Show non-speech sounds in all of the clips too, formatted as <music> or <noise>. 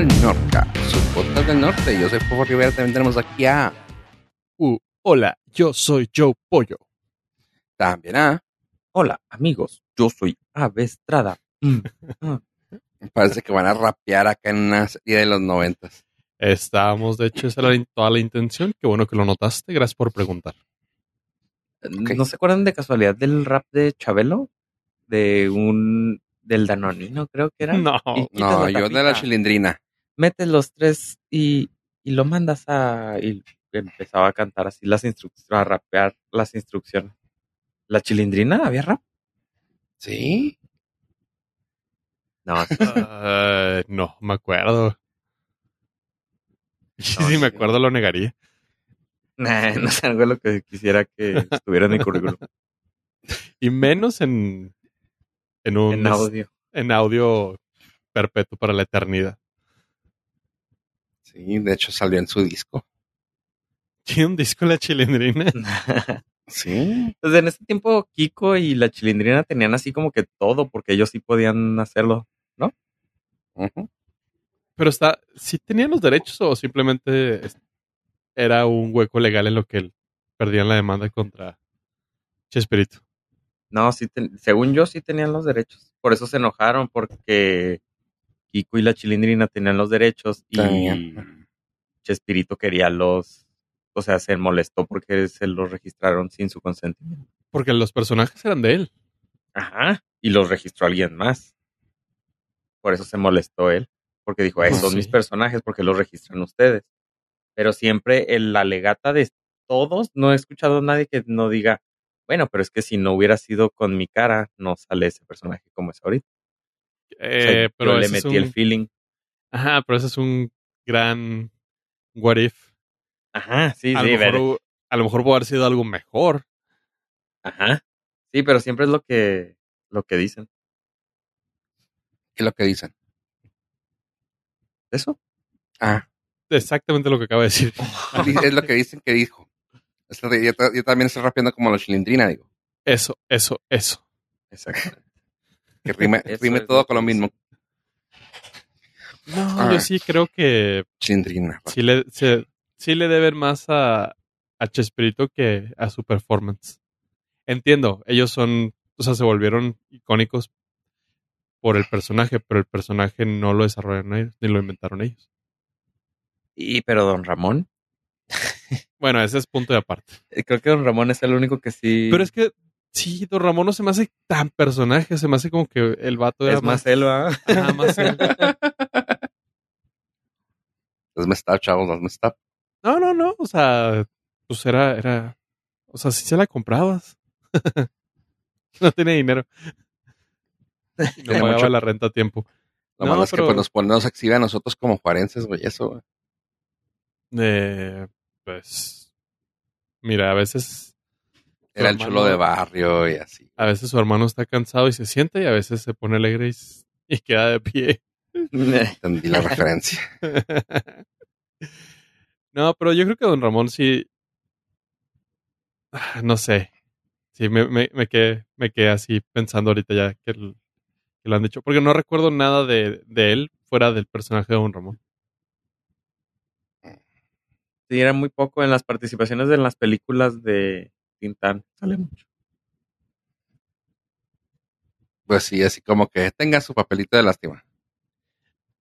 al Norca, su podcast del norte. Yo soy Popo Rivera, también tenemos aquí a... Uh, hola, yo soy Joe Pollo. También a... Hola, amigos, yo soy Ave Estrada. Mm. <laughs> Parece que van a rapear acá en una serie de los noventas. Estábamos, de hecho, esa era toda la intención. Qué bueno que lo notaste. Gracias por preguntar. ¿No se acuerdan de casualidad del rap de Chabelo? De un... del Danonino, creo que era. <laughs> No, No, yo de la chilindrina. Metes los tres y, y lo mandas a... y empezaba a cantar así las instrucciones, a rapear las instrucciones. ¿La chilindrina? ¿Había rap? Sí. No, <laughs> no, me acuerdo. <laughs> No, si me acuerdo, lo negaría. Nah, no es algo lo que quisiera que estuviera en mi currículum. <laughs> Y menos en, en un en audio. en audio perpetuo para la eternidad. Sí, de hecho salió en su disco. ¿Tiene un disco la chilindrina? <laughs> Sí. Pues en ese tiempo Kiko y la chilindrina tenían así como que todo, porque ellos sí podían hacerlo. Ujú. Pero está, ¿sí tenían los derechos o simplemente era un hueco legal en lo que él- perdían la demanda contra Chespirito? No, sí, ten- según yo sí tenían los derechos. Por eso se enojaron, porque Kiko y la chilindrina tenían los derechos y. Chespirito quería los... O sea, se molestó porque se los registraron sin su consentimiento. Porque los personajes eran de él. Ajá. Y los registró alguien más. Por eso se molestó él. Porque dijo, "Ay, Oh, son sí. mis personajes porque los registran ustedes. Pero siempre en la legata de todos, no he escuchado a nadie que no diga, bueno, pero es que si no hubiera sido con mi cara, no sale ese personaje como es ahorita. O sea, Eh, pero yo le ese es metí el un- feeling. Ajá, pero ese es un gran what if. Ajá, sí, a, sí, lo mejor, a lo mejor pudo haber sido algo mejor. Ajá. Sí, pero siempre es lo que, lo que dicen. ¿Qué es lo que dicen? ¿Eso? Ah, Exactamente lo que acaba de decir. <laughs> es lo que dicen que dijo. Yo, yo también estoy rapeando como la chilindrina, digo. Eso, eso, eso. Exacto. Que rime, <laughs> rime todo con lo mismo. No, Ah. yo sí creo que Chilindrina. sí le, se- sí le deben más a, a Chespirito que a su performance. Entiendo, ellos son, o sea, se volvieron icónicos por el personaje, pero el personaje no lo desarrollaron ellos, ni lo inventaron ellos. Y, pero don Ramón, Bueno, ese es punto de aparte. eh, creo que don Ramón es el único que sí. Pero es que, sí, Don Ramón no se me hace tan personaje, se me hace como que el vato era es más él, ¿va? Ajá, más él. <laughs> Los messed up, chavos, los messed up. No, no, no, o sea, pues era, era, o sea, si se la comprabas. <laughs> no tiene dinero. No pagaba mucho- la renta a tiempo. Lo No, malo es que pues, nos, pone- nos exhibe a nosotros como forenses, güey, eso, güey. Eh, pues, mira, a veces, Era el hermano- chulo de barrio y así. a veces su hermano está cansado y se siente y a veces se pone alegre y, queda de pie. Entendí la referencia. <laughs> no, pero yo creo que Don Ramón sí, no sé, sí, me, me, me quedé, me quedé así pensando ahorita ya que, el- que lo han dicho, porque no recuerdo nada de, de él fuera del personaje de Don Ramón. Sí, era muy poco en las participaciones de las películas de Tintán. Sale mucho. Pues sí, así como que tenga su papelito de lástima.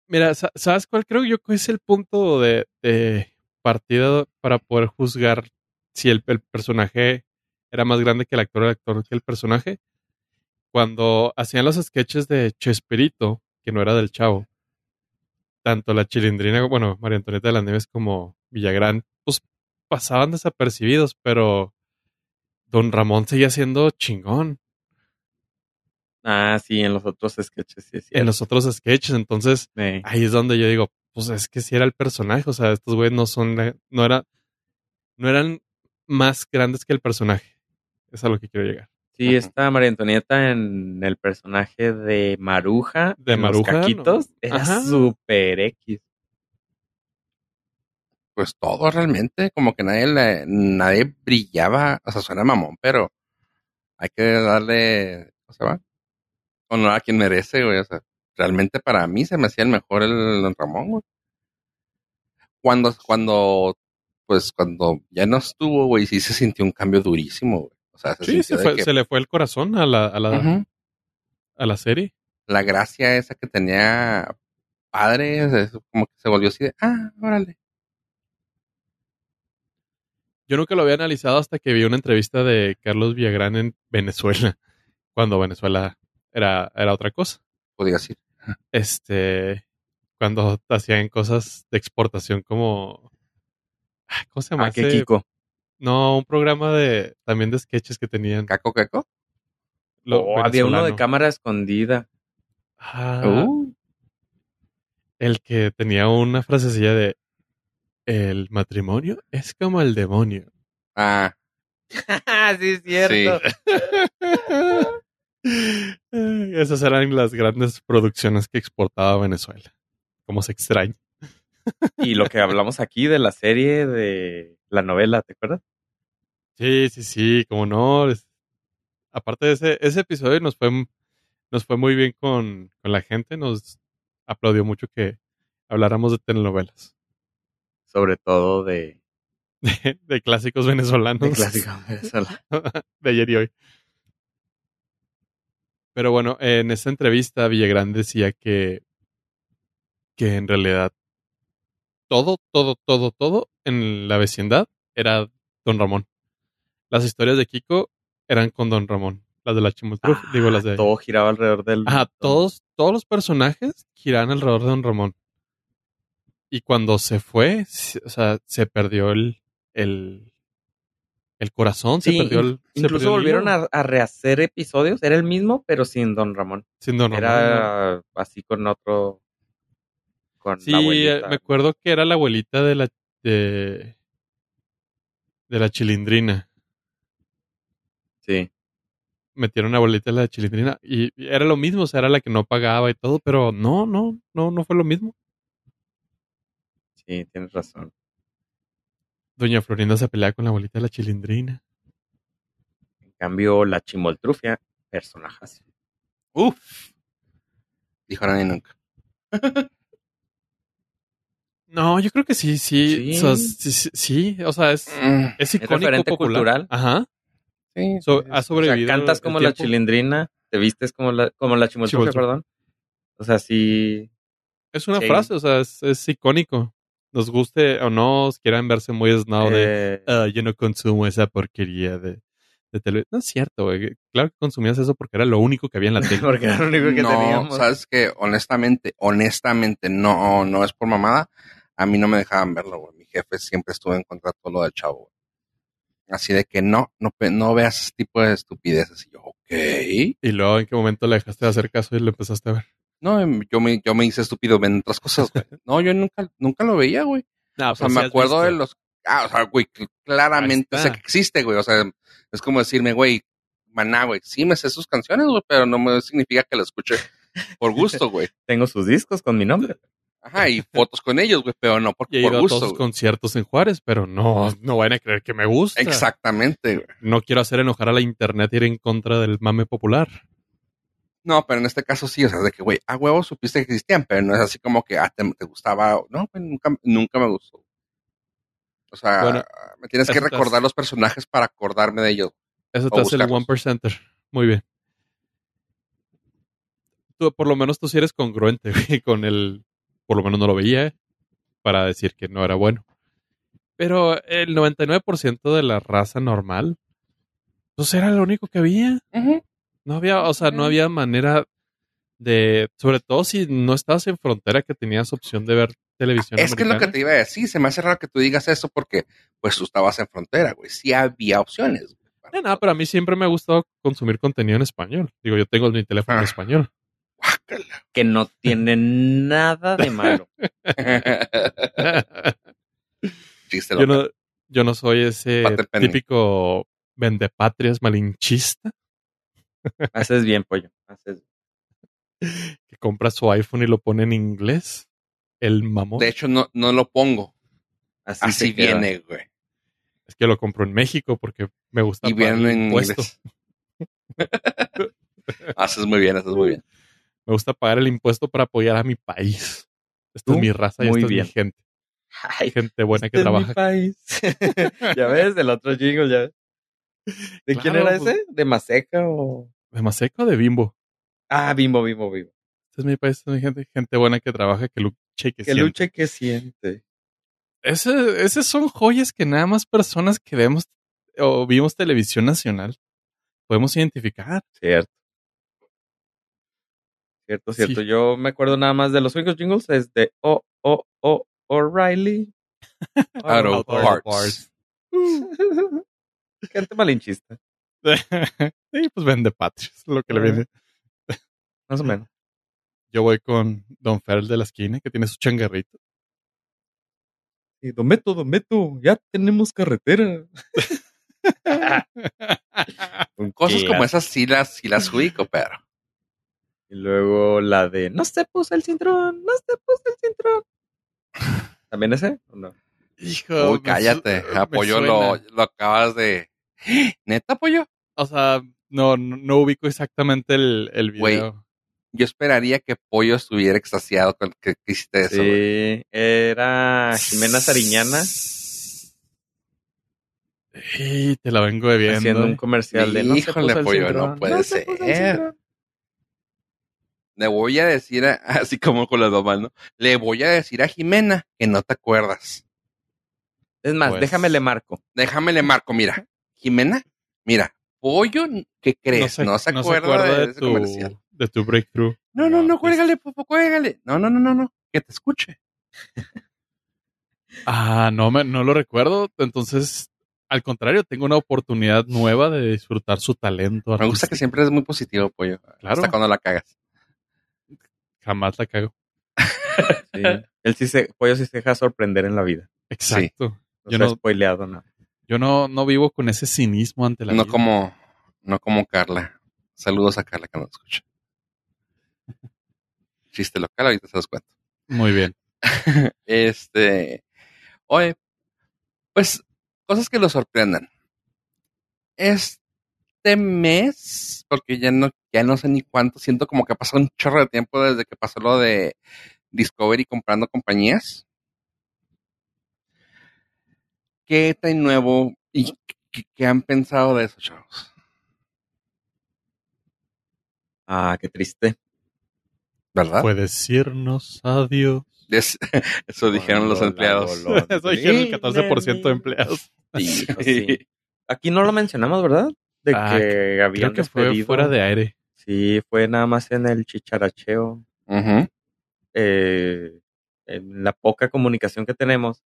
Mira, sa- ¿sabes cuál creo yo que es el punto de, de partida para poder juzgar si el, el personaje era más grande que el actor o el actor que el personaje? Cuando hacían los sketches de Chespirito, que no era del chavo, tanto la chilindrina, bueno, María Antonieta de las Nieves como Villagrán, pues pasaban desapercibidos, pero Don Ramón seguía siendo chingón Ah, sí, en los otros sketches, sí, es en los otros sketches, entonces ahí es donde yo digo, pues es que si era el personaje, o sea, estos güeyes no son, no era, no eran más grandes que el personaje. Es a lo que quiero llegar. Sí, está María Antonieta en el personaje de Maruja. De en los Maruja, ¿no? Caquitos. Era Ajá. super X. Pues todo realmente, como que nadie le- nadie brillaba, o sea, suena mamón, pero hay que darle, ¿cómo se llama? Honor a quien merece, güey, o sea, realmente para mí se me hacía el mejor el Don Ramón, güey. Cuando, cuando, pues cuando ya no estuvo, güey, sí se sintió un cambio durísimo, güey. O sea, se Sí, se, fue- que- se le fue el corazón a la, a la, a la serie. la gracia esa que tenía padre, o sea, como que se volvió así de, ah, órale. Yo nunca lo había analizado hasta que vi una entrevista de Carlos Villagrán en Venezuela, <laughs> cuando Venezuela era, era otra cosa. Podía decir. Este, cuando hacían cosas de exportación como, ah, ¿cómo se llama? Ah, que? Kiko. No, un programa de también de sketches que tenían. ¿Caco, caco? lo- Oh, había uno de cámara escondida. Ah, Uh, El que tenía una frasecilla de el matrimonio es como el demonio. ah, <laughs> sí, es cierto. <laughs> Esas eran las grandes producciones que exportaba Venezuela. Como se extraña. Y lo que hablamos aquí de la serie de la novela, ¿te acuerdas? Sí, sí, sí, como no. es- Aparte de ese, ese episodio nos fue, nos fue muy bien con, con la gente. Nos aplaudió mucho que habláramos de telenovelas. Sobre todo de, De, <laughs> de clásicos venezolanos. de clásico venezolano. <laughs> de ayer y hoy. Pero bueno, en esta entrevista Villagrán decía que, que en realidad todo, todo, todo, todo en la vecindad era Don Ramón. Las historias de Kiko eran con Don Ramón. Las de la Chimultruf, digo las de... Ah, Todo giraba alrededor del. Ajá, todos, todos los personajes giraban alrededor de Don Ramón. Y cuando se fue, se- o sea, se perdió el, el, el corazón, Sí, se perdió el. incluso perdió volvieron a, a rehacer episodios. Era el mismo, pero sin Don Ramón. Sin Don Ramón. Era así con otro. Con Sí, la eh, abuelita. me acuerdo que era la abuelita de la de, de la chilindrina. Sí. Metieron a la abuelita de la chilindrina y y era lo mismo, o sea, era la que no pagaba y todo, pero no, no, no, no fue lo mismo. Sí, tienes razón. Doña Florinda se pelea con la abuelita de la chilindrina. En cambio, la chimoltrufia, personajes. uf. Dijo nadie nunca. <laughs> No, yo creo que sí, sí, Sí. o sea, sí, sí, sí, o sea, es, Mm, es icónico, referente popular. cultural. Ajá, sí, So- ha. O sobrevivido. sea, cantas como la chilindrina, te vistes como la, como la chimoltrufia, Chimoltrufia. perdón. O sea, sí. Es una Sí. frase, o sea, es, es icónico. Nos guste o no, quieran verse muy snow de eh, "Ah, yo no consumo esa porquería de, de televisión. No es cierto, güey. Claro que consumías eso porque era lo único que había en la tele. <laughs> porque era lo único que no, teníamos. sabes que honestamente, honestamente, no, no es por mamada. A mí no me dejaban verlo, güey. Mi jefe siempre estuvo en contra de todo lo del chavo. güey. Así de que no, no, no veas ese tipo de estupideces. Y yo, ok. Y luego, ¿en qué momento le dejaste de hacer caso y lo empezaste a ver? No, em, yo me, yo me hice estúpido en otras cosas, güey. <laughs> No, yo nunca, nunca lo veía, güey. No, O sea, me acuerdo de los. Ah, o sea, güey, cl- claramente sé que existe, güey. O sea, es como decirme, güey, maná, güey. Sí me sé sus canciones, güey, pero no me significa que lo escuche por gusto, güey. <laughs> Tengo sus discos con mi nombre. Ajá, y fotos con ellos, güey, pero no porque he por ido a todos conciertos en Juárez, pero no, no van a creer que me gusta. Exactamente, güey. No quiero hacer enojar a la internet y ir en contra del mame popular. No, pero en este caso sí, o sea, de que, güey, a huevo supiste que existían, pero no es así como que, ah, te, te gustaba. No, güey, nunca, nunca me gustó. O sea, Bueno, me tienes que recordar los personajes para acordarme de ellos. Eso te hace el one percenter. Muy bien. Tú, por lo menos tú sí eres congruente <laughs> güey, con el. Por lo menos no lo veía para decir que no era bueno. Pero el 99% de la raza normal, pues era lo único que había. No había, o sea, no había manera de. Sobre todo si no estabas en frontera que tenías opción de ver televisión. Es que es lo que te iba a decir. Se me hace raro que tú digas eso porque, pues, tú estabas en frontera, güey. Sí había opciones. güey, No, no, pero a mí siempre me ha gustado consumir contenido en español. Digo, yo tengo mi teléfono en Ah. español. Guácala. Que no tiene nada de malo. <laughs> Chiste yo, no, yo no soy ese típico vendepatrias malinchista Haces bien, pollo. Haces que compra su iPhone y lo pone en inglés. El mamón. De hecho, no, no lo pongo. Así, Así viene, güey. Es que lo compro en México porque me gusta Y pagar viene el en impuesto. inglés. haces muy bien, haces muy bien. Me gusta pagar el impuesto para apoyar a mi país. Esta es Tú, mi raza y muy esta es bien. mi gente. Ay, Gente buena que este es mi trabaja. país. <laughs> ya ves, el otro jingle ya. ¿De quién era pues- ese? ¿De Maseca o...? ¿De Maseco o de Bimbo? Ah, Bimbo, Bimbo, Bimbo. Este es mi país, es mi gente. Gente buena que trabaja, que lucha y que, Que siente. luche que siente. Ese, esas son joyas que nada más personas que vemos o vimos televisión nacional podemos identificar. Cierto. Cierto, cierto. Sí. Yo me acuerdo nada más de los únicos jingles es de Oh, Oh, Oh, O'Reilly. <laughs> Auto Parts. Parts. <laughs> Gente malinchista, <laughs> sí, pues vende patrios, lo que le viene. más o menos. <laughs> Yo voy con Don Fer el de la esquina, que tiene su changarrito. Y Don Beto, Don Beto, ya tenemos carretera. <laughs> Cosas como esas sí las, sí las ubico, pero. Y luego la de No se puso el cinturón, no se puso el cinturón. ¿También ese? ¿O no? Hijo, Uy, cállate. Apoyo lo, lo acabas de. ¿Neta, apoyo? O sea, no, no, no ubico exactamente el, el video. Yo esperaría que Pollo estuviera extasiado con que, que hiciste eso. Sí, era Jimena Sariñana Y te la vengo bebiendo. haciendo un comercial de No se Híjole, el pollo, no puede se ser. cinturón". Le voy a decir, a- <laughs> así como con las mamás, ¿no? Le voy a decir a Jimena que no te acuerdas. Es más, Pues- déjame le marco. Déjame le marco, mira. Jimena, mira, Pollo, ¿qué crees? No se, acuerda, de, ese tu, comercial. de tu breakthrough. No, no, no, cuélgale, popo, cuélgale. No, no, no, no, no. Que te escuche. <laughs> Ah, no, me, no lo recuerdo. Entonces, al contrario, tengo una oportunidad nueva de disfrutar su talento. Me gusta que siempre es muy positivo, Pollo. Claro. Hasta cuando la cagas. Jamás la cago. <laughs> Sí. Él sí se, Pollo sí se deja sorprender en la vida. Exacto. No Yo no- spoileado nada. Yo no, no vivo con ese cinismo ante la No vida. como, no como Carla. Saludos a Carla que nos escucha. <laughs> Chiste local, ahorita se los cuento. Muy bien. <laughs> Este, oye, pues cosas que lo sorprendan. Este mes, porque ya no, ya no sé ni cuánto, siento como que ha pasado un chorro de tiempo desde que pasó lo de Discovery comprando compañías. ¿Qué tan nuevo y qué, qué han pensado de eso, chavos? Ah, qué triste. ¿Verdad? Puede decirnos adiós. Es- <laughs> eso dijeron los empleados. <laughs> Eso dijeron el 14% de empleados. <laughs> Sí. Sí. Aquí no lo mencionamos, ¿verdad? De Ah, que habían Creo que fue despedido. fuera de aire. Sí, fue nada más en el chicharacheo. Eh, en la poca comunicación que tenemos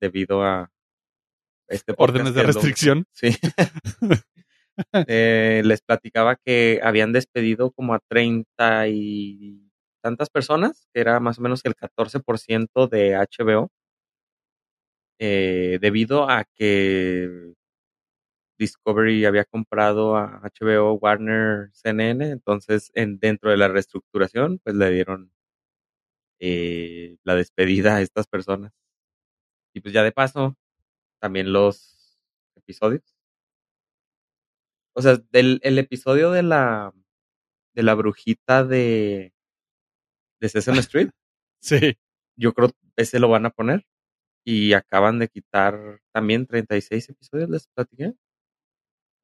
debido a este Órdenes de restricción. <laughs> Sí. Eh, les platicaba que habían despedido como a treinta y tantas personas, que era más o menos el 14% de HBO, eh, debido a que Discovery había comprado a HBO, Warner, CNN, entonces en, dentro de la reestructuración, pues le dieron eh, la despedida a estas personas. Y pues ya de paso, también los episodios. O sea, del el episodio de la de la brujita de de Sesame <laughs> Street, Sí. yo creo ese lo van a poner y acaban de quitar también 36 episodios, les platiqué.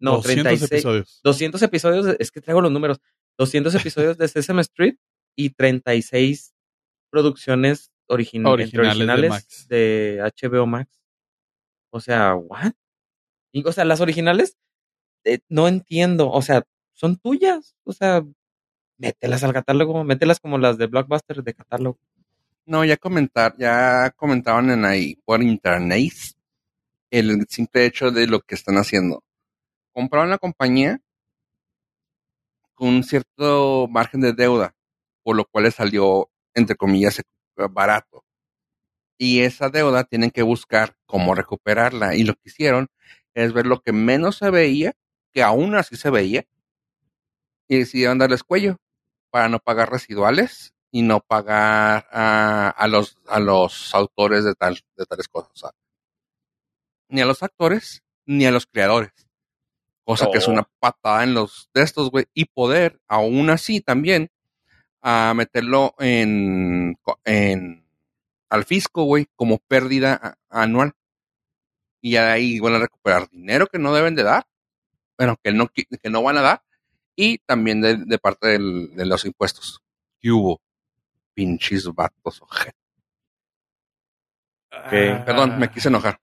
No, 200 36 episodios. 200 episodios, de- es que traigo los números. 200 <laughs> episodios de Sesame Street y 36 producciones origin- Originales de originales Max. de, HBO Max. O sea, ¿what? Y, o sea, las originales eh, no entiendo. O sea, son tuyas. O sea, mételas al catálogo, mételas como las de Blockbuster de catálogo. No, ya comentar, ya comentaban en ahí por internet el simple hecho de lo que están haciendo. Compraron la compañía con un cierto margen de deuda, por lo cual les salió, entre comillas, barato. Y esa deuda tienen que buscar cómo recuperarla. Y lo que hicieron es ver lo que menos se veía, que aún así se veía, y decidieron darles cuello para no pagar residuales y no pagar a, a los a los autores de tal de tales cosas, o sea, ni a los actores ni a los creadores, cosa que es Oh. una patada en los de estos güey y poder aún así también a meterlo en al fisco, güey, como pérdida anual. Y ahí van a recuperar dinero que no deben de dar, bueno, que no, que no van a dar, y también de, parte de los impuestos. ¿Qué hubo? Pinches vatos. Ah, Perdón, me quise enojar.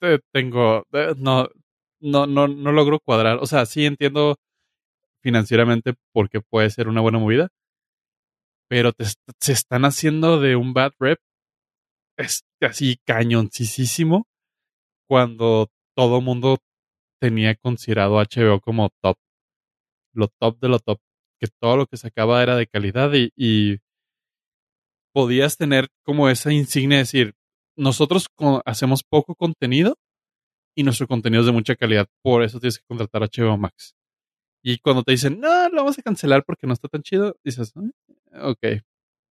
te- tengo. eh, No, no, no, no logro cuadrar. O sea, sí entiendo financieramente por qué puede ser una buena movida. Pero te, se están haciendo de un bad rep. Es así cañoncísimo. Cuando todo mundo tenía considerado HBO como top. Lo top de lo top. Que todo lo que sacaba era de calidad y, y podías tener como esa insignia de decir, nosotros hacemos poco contenido y nuestro contenido es de mucha calidad, por eso tienes que contratar a HBO Max. Y cuando te dicen, no, lo vamos a cancelar porque no está tan chido, dices, "Ah, ok,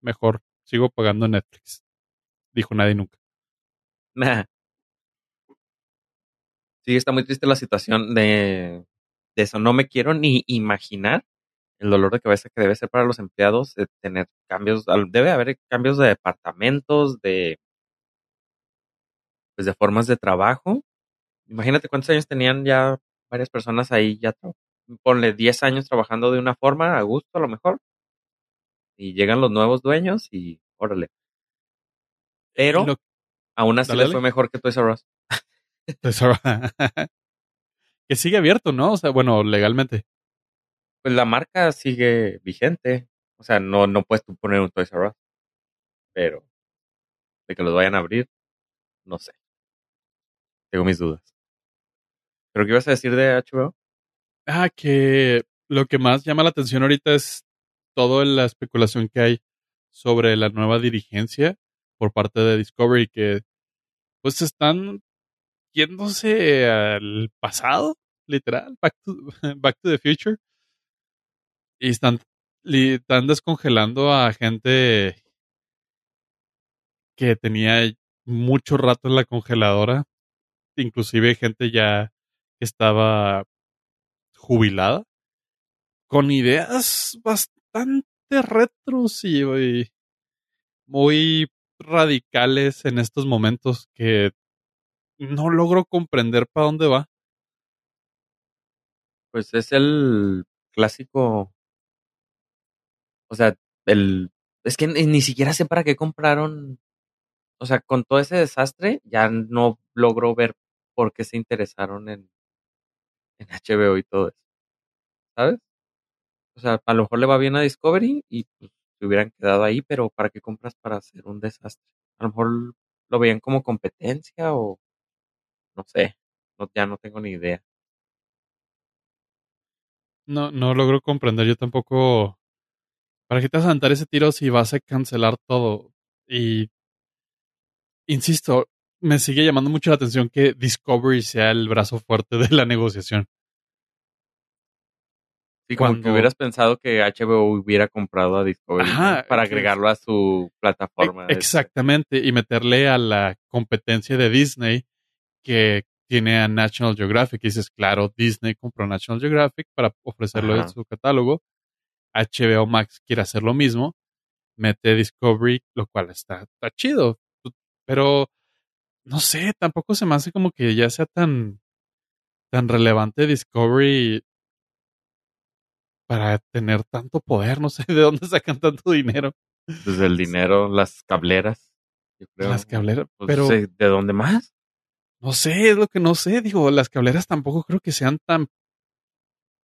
mejor sigo pagando Netflix. Dijo nadie nunca. <laughs> Sí, está muy triste la situación de, eso. No me quiero ni imaginar el dolor de cabeza que debe ser para los empleados de tener cambios. Debe haber cambios de departamentos, de, pues de formas de trabajo. Imagínate cuántos años tenían ya varias personas ahí, ya ponle 10 años trabajando de una forma, a gusto a lo mejor. Y llegan los nuevos dueños y órale. Pero lo- aún así Dale, les dale. fue mejor que Toys R Us. <laughs> pues, <laughs> que sigue abierto, ¿no? O sea, bueno, legalmente. Pues la marca sigue vigente. O sea, no, no puedes tú poner un Toys R Us. Pero de que los vayan a abrir, no sé. Tengo mis dudas. ¿Pero qué ibas a decir de HBO? Ah, que lo que más llama la atención ahorita es toda la especulación que hay sobre la nueva dirigencia por parte de Discovery que pues están yéndose al pasado, literal, back to, <laughs> the future. Y están, li- están descongelando a gente que tenía mucho rato en la congeladora, inclusive gente ya que estaba jubilada, con ideas bastante retros y, y muy radicales en estos momentos que no logro comprender para dónde va. Pues es el clásico. O sea, el. Es que ni siquiera sé para qué compraron. O sea, con todo ese desastre, ya no logro ver por qué se interesaron en, en HBO y todo eso. ¿Sabes? O sea, a lo mejor le va bien a Discovery y pues, se hubieran quedado ahí, pero ¿para qué compras para hacer un desastre? A lo mejor lo veían como competencia o no sé. Ya no tengo ni idea. No, no logro comprender yo tampoco. ¿Para qué te vas a aventar ese tiro si vas a cancelar todo? Y insisto, me sigue llamando mucho la atención que Discovery sea el brazo fuerte de la negociación. Sí, como que hubieras pensado que HBO hubiera comprado a Discovery para agregarlo a su plataforma. E- de- Exactamente, y meterle a la competencia de Disney que tiene a National Geographic. Y dices, claro, Disney compró National Geographic para ofrecerlo en su catálogo. HBO Max quiere hacer lo mismo. Mete Discovery, lo cual está, está chido. Pero no sé, tampoco se me hace como que ya sea tan, tan relevante Discovery para tener tanto poder. No sé <laughs> de dónde sacan tanto dinero Desde el dinero, las cableras. yo creo. las cableras. Pues, Pero ¿De dónde más? no sé, es lo que no sé. Digo, las cableras tampoco creo que sean tan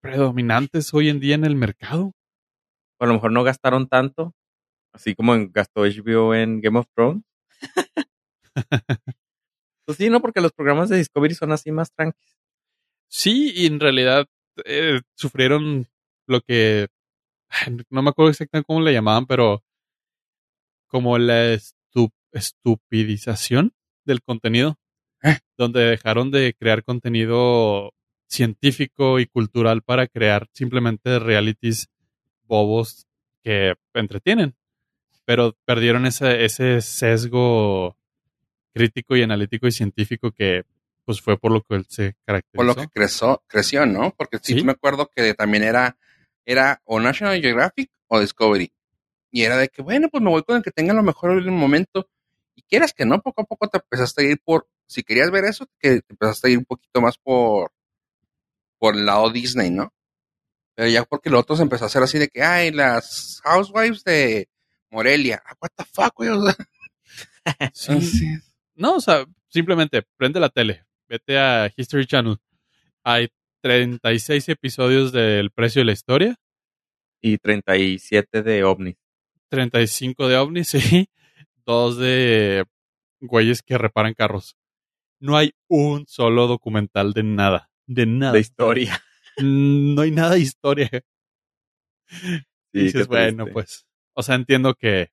predominantes hoy en día en el mercado. O a lo mejor no gastaron tanto, así como en- gastó HBO en Game of Thrones. <laughs> pues sí, no, porque los programas de Discovery son así más tranquilos. Sí, y en realidad eh, sufrieron lo que no me acuerdo exactamente cómo le llamaban, pero como la estu- estupidización del contenido, ¿Eh? donde dejaron de crear contenido científico y cultural para crear simplemente realities bobos que entretienen, pero perdieron ese, ese sesgo crítico y analítico y científico que pues fue por lo que él se caracterizó. Por lo que creció, creció, ¿no? Porque sí, Sí. me acuerdo que también era, era o National Geographic o Discovery. Y era de que, bueno, pues me voy con el que tenga lo mejor en el momento. Y quieras que no, poco a poco te empezaste a ir por, si querías ver eso, que te empezaste a ir un poquito más por, por el lado Disney, ¿no? Pero ya porque lo otro se empezó a hacer así de que, ay, las housewives de Morelia. Ah, what the fuck, güey. O sea, <laughs> Sí. No, o sea, simplemente prende la tele, vete a History Channel. Hay 36 episodios del precio de la historia, Y 37 de ovnis. 35 de ovnis <laughs> y dos de güeyes que reparan carros. No hay un solo documental de nada, de nada. De historia. No hay nada de historia. Sí, Y dices, bueno, pues, o sea, entiendo que,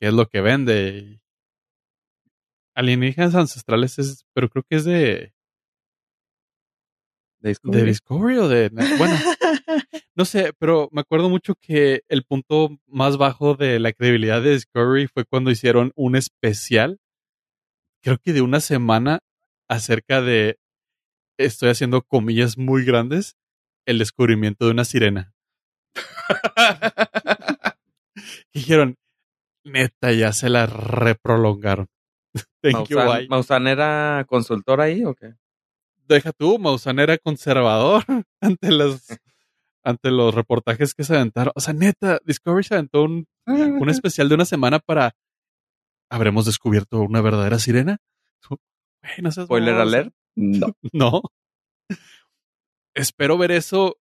que es lo que vende. Alienígenas ancestrales es, pero creo que es de, De de Discovery. O de, bueno, <laughs> no sé, pero me acuerdo mucho que el punto más bajo de la credibilidad de Discovery fue cuando hicieron un especial, creo que de una semana, acerca de, estoy haciendo comillas muy grandes, el descubrimiento de una sirena. <laughs> Dijeron, neta, ya se la reprolongaron. <laughs> Thank you, bye. Maussan era consultor ahí o qué? Deja tú, Maussan era conservador <laughs> ante los, ante los reportajes que se aventaron. O sea, neta, Discovery se aventó un, <laughs> un especial de una semana para. ¿Habremos descubierto una verdadera sirena? No Spoiler alert. No. <laughs> No. Espero ver eso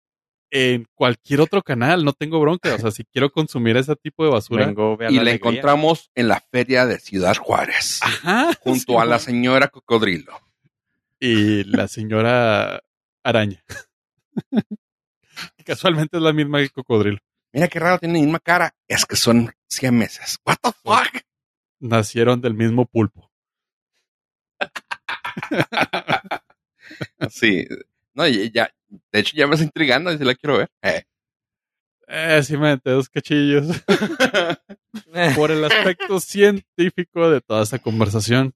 en cualquier otro canal. No tengo bronca. O sea, si quiero consumir ese tipo de basura. Vengo, Y la alegría. encontramos en la feria de Ciudad Juárez, Ajá. junto a la señora Cocodrilo. Y la señora araña. <laughs> Casualmente es la misma que cocodrilo. Mira qué raro, tienen la misma cara. Es que son meses. What the fuck? Nacieron del mismo pulpo. <laughs> Sí. No, y ya, de hecho ya me está intrigando y si la quiero ver. Eh. Eh, sí me dos cachillos. <laughs> Por el aspecto científico de toda esta conversación.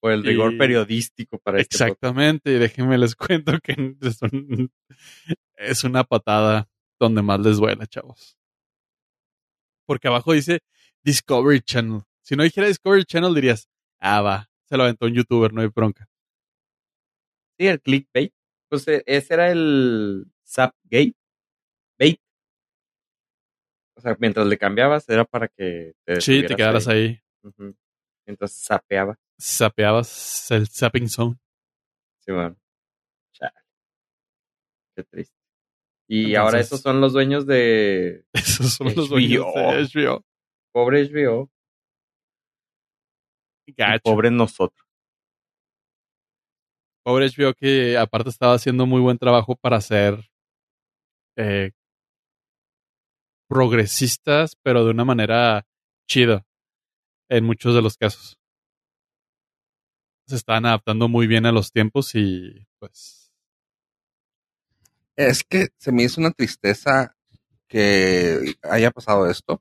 Por el rigor Y- periodístico para este. Exactamente, y déjenme les <laughs> cuento que es, un- es una patada donde más les duela, chavos. Porque abajo dice Discovery Channel. Si no dijera Discovery Channel dirías, ah, va, se lo aventó un youtuber, no hay bronca. Sí, el clickbait. Pues eh, ese era el Zapgate. Bait. O sea, mientras le cambiabas era para que te Sí, te quedaras ahí, Ujú. Mientras sapeaba. Sapeabas el zapping zone. Sí, bueno. Chale. Qué triste. Y Entonces- ahora esos son los dueños de <laughs> Esos son los dueños de HBO. pobre HBO. pobre nosotros. Pobre HBO que aparte estaba haciendo muy buen trabajo para ser eh, progresistas, pero de una manera chida en muchos de los casos. Se estaban adaptando muy bien a los tiempos y pues Es que se me hizo una tristeza que haya pasado esto.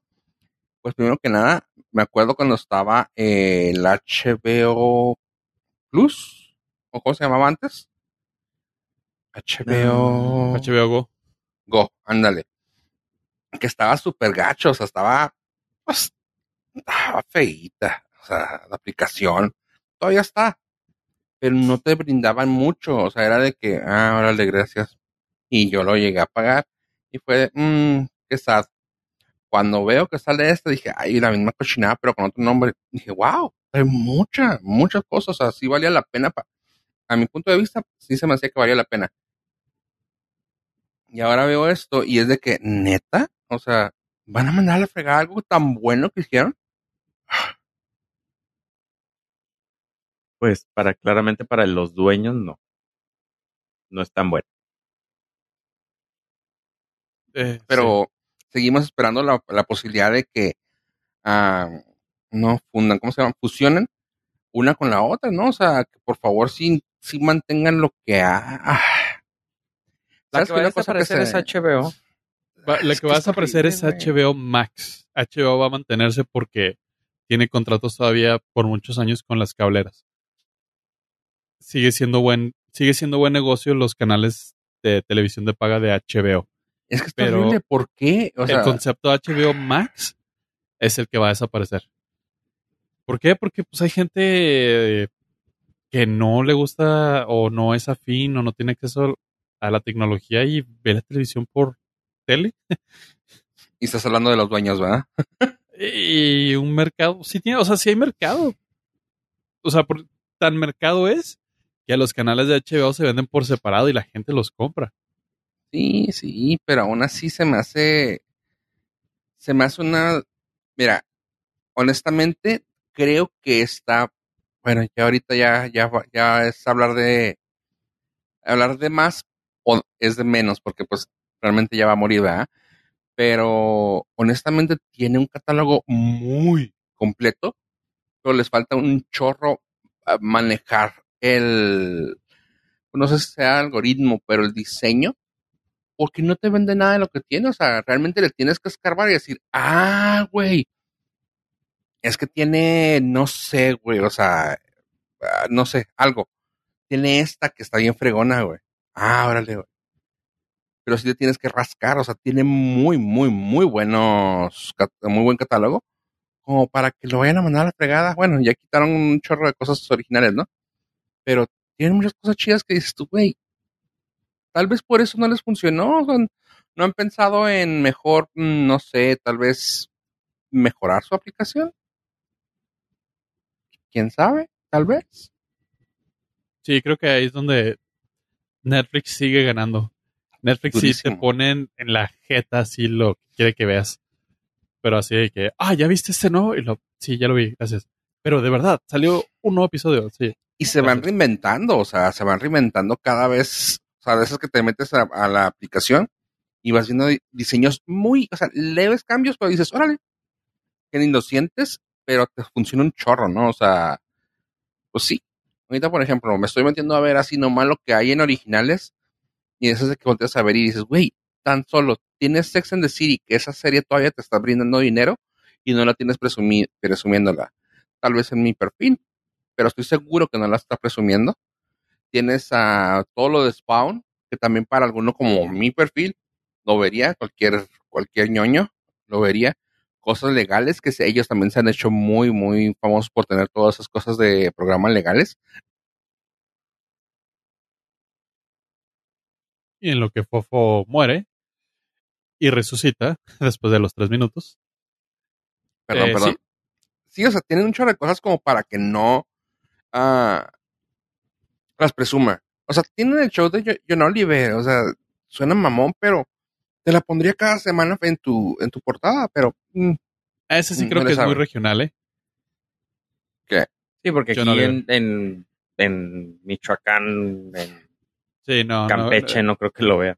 Pues primero que nada, me acuerdo cuando estaba el HBO Plus, o cómo se llamaba antes. HBO HBO Go. Go, ándale. Que estaba súper gacho, o sea, estaba, pues, estaba feíta, o sea, la aplicación, todavía está, pero no te brindaban mucho, o sea, era de que, ah, órale, gracias. Y yo lo llegué a pagar, y fue mmm, qué sad. Cuando veo que sale este, dije, ay, la misma cochinada, pero con otro nombre, dije, wow, hay muchas, muchas cosas, o sea, sí valía la pena, pa- a mi punto de vista, sí se me hacía que valía la pena. Y ahora veo esto y es de que, neta, o sea, van a mandar a la fregada algo tan bueno que hicieron. Pues para claramente para los dueños no. No es tan bueno. Eh, Pero seguimos esperando la, la posibilidad de que ah, no fundan, ¿cómo se llama? Fusionen una con la otra, ¿no? O sea, que por favor sí, sí mantengan lo que ha. ah. La ¿Sabes que va a desaparecer es HBO. Va- la es que va a es desaparecer es HBO Max. HBO va a mantenerse porque tiene contratos todavía por muchos años con las cableras. Sigue siendo buen, sigue siendo buen negocio los canales de televisión de paga de HBO. Es que es Pero terrible. ¿Por qué? O sea, el concepto HBO Max es el que va a desaparecer. ¿Por qué? Porque pues hay gente que no le gusta o no es afín o no tiene acceso a la tecnología y ve la televisión por tele. y estás hablando de los dueños, ¿verdad? <laughs> Y un mercado, sí tiene, o sea, sí hay mercado. O sea, por, tan mercado es que los canales de HBO se venden por separado y la gente los compra. Sí, sí, pero aún así se me hace. Se me hace una. Mira, honestamente, creo que está. Bueno, ya ahorita ya, ya, ya es hablar de. Hablar de más o es de menos, porque pues realmente ya va a morir, ¿verdad? Pero honestamente tiene un catálogo muy completo, pero les falta un chorro a manejar el. No sé si sea algoritmo, pero el diseño porque no te vende nada de lo que tiene. O sea, realmente le tienes que escarbar y decir, ah, güey, es que tiene, no sé, güey, o sea, ah, no sé, algo. Tiene esta que está bien fregona, güey. Ah, órale, güey. Pero sí le tienes que rascar, o sea, tiene muy, muy, muy buenos, muy buen catálogo, como para que lo vayan a mandar a la fregada. Bueno, ya quitaron un chorro de cosas originales, ¿no? Pero tienen muchas cosas chidas que dices tú, güey, tal vez por eso no les funcionó. o sea, no han pensado en mejor, mm, no sé, tal vez mejorar su aplicación. ¿Quién sabe? Tal vez. Sí, creo que ahí es donde Netflix sigue ganando. Netflix sí te Durísimo. ponen en la jeta así lo que quiere que veas. Pero así de que, ah, ¿ya viste este nuevo? Y lo, sí, ya lo vi, gracias. Pero de verdad, salió un nuevo episodio, sí. Y se van reinventando, o sea, se van reinventando cada vez. O sea, de esas que te metes a, a la aplicación y vas viendo di- diseños muy, o sea, leves cambios, pero dices, órale, que ni lo sientes, pero te funciona un chorro, ¿no? O sea, pues sí. Ahorita, por ejemplo, me estoy metiendo a ver así nomás lo que hay en originales y eso es de que volteas a ver y dices, güey, tan solo tienes Sex and the City, que esa serie todavía te está brindando dinero y no la tienes presumi presumiéndola. Tal vez en mi perfil, pero estoy seguro que no la está presumiendo. Tienes a todo lo de Spawn, que también para alguno como mi perfil lo vería, cualquier, cualquier ñoño lo vería. Cosas legales que ellos también se han hecho muy, muy famosos por tener todas esas cosas de programas legales. Y en lo que Fofo muere y resucita <laughs> después de los tres minutos. Perdón, Eh, perdón. sí. Sí. o sea, tienen un chorro de cosas como para que no ah, las presuma. O sea, tienen el show de Jo- John Oliver, o sea, suena mamón, pero te la pondría cada semana en tu, en tu portada, pero mm, Ese sí Mm, creo no que es muy regional, ¿eh? Sí, porque aquí en, en, en Michoacán, en Sí, no, no. Campeche, no, creo que lo vea.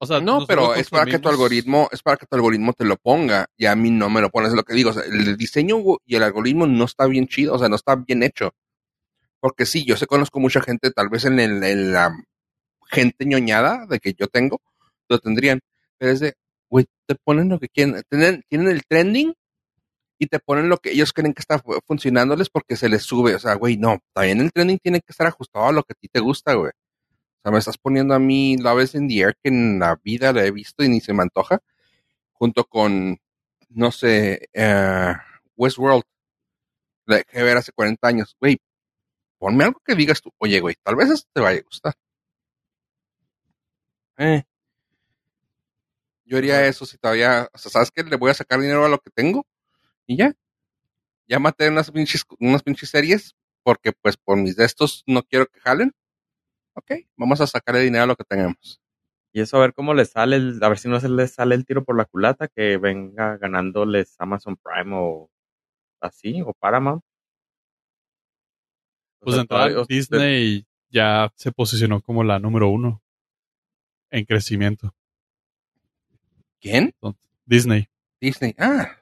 O sea, no, pero es para que tu algoritmo, es para que tu algoritmo te lo ponga y a mí no me lo pones, es lo que digo, o sea, el diseño y el algoritmo no está bien chido, o sea, no está bien hecho. Porque sí, yo sé, conozco mucha gente, tal vez en, el, en la gente ñoñada de que yo tengo, lo tendrían, pero es de, güey, te ponen lo que quieren, tienen, tienen el trending y te ponen lo que ellos creen que está fu- funcionándoles porque se les sube, o sea, güey, no, también el trending tiene que estar ajustado a lo que a ti te gusta, güey. O sea, me estás poniendo a mí Love in the Air que en la vida la he visto y ni se me antoja, junto con, no sé, eh, Westworld, la dejé ver hace 40 años, güey, ponme algo que digas tú, oye, güey, tal vez esto te vaya a gustar. Eh. Yo haría eso si todavía, o sea, ¿sabes qué? Le voy a sacar dinero a lo que tengo y ya. Ya maté unas pinches, unas pinches series porque pues por mis de estos no quiero que jalen. Ok, vamos a sacarle dinero a lo que tenemos. Y eso a ver cómo les sale, el- a ver si no se les sale el tiro por la culata, que venga ganándoles Amazon Prime o así, o Paramount. Pues de entrada, Disney ya se posicionó como la número uno en crecimiento. ¿Quién? Disney. Disney. Ah,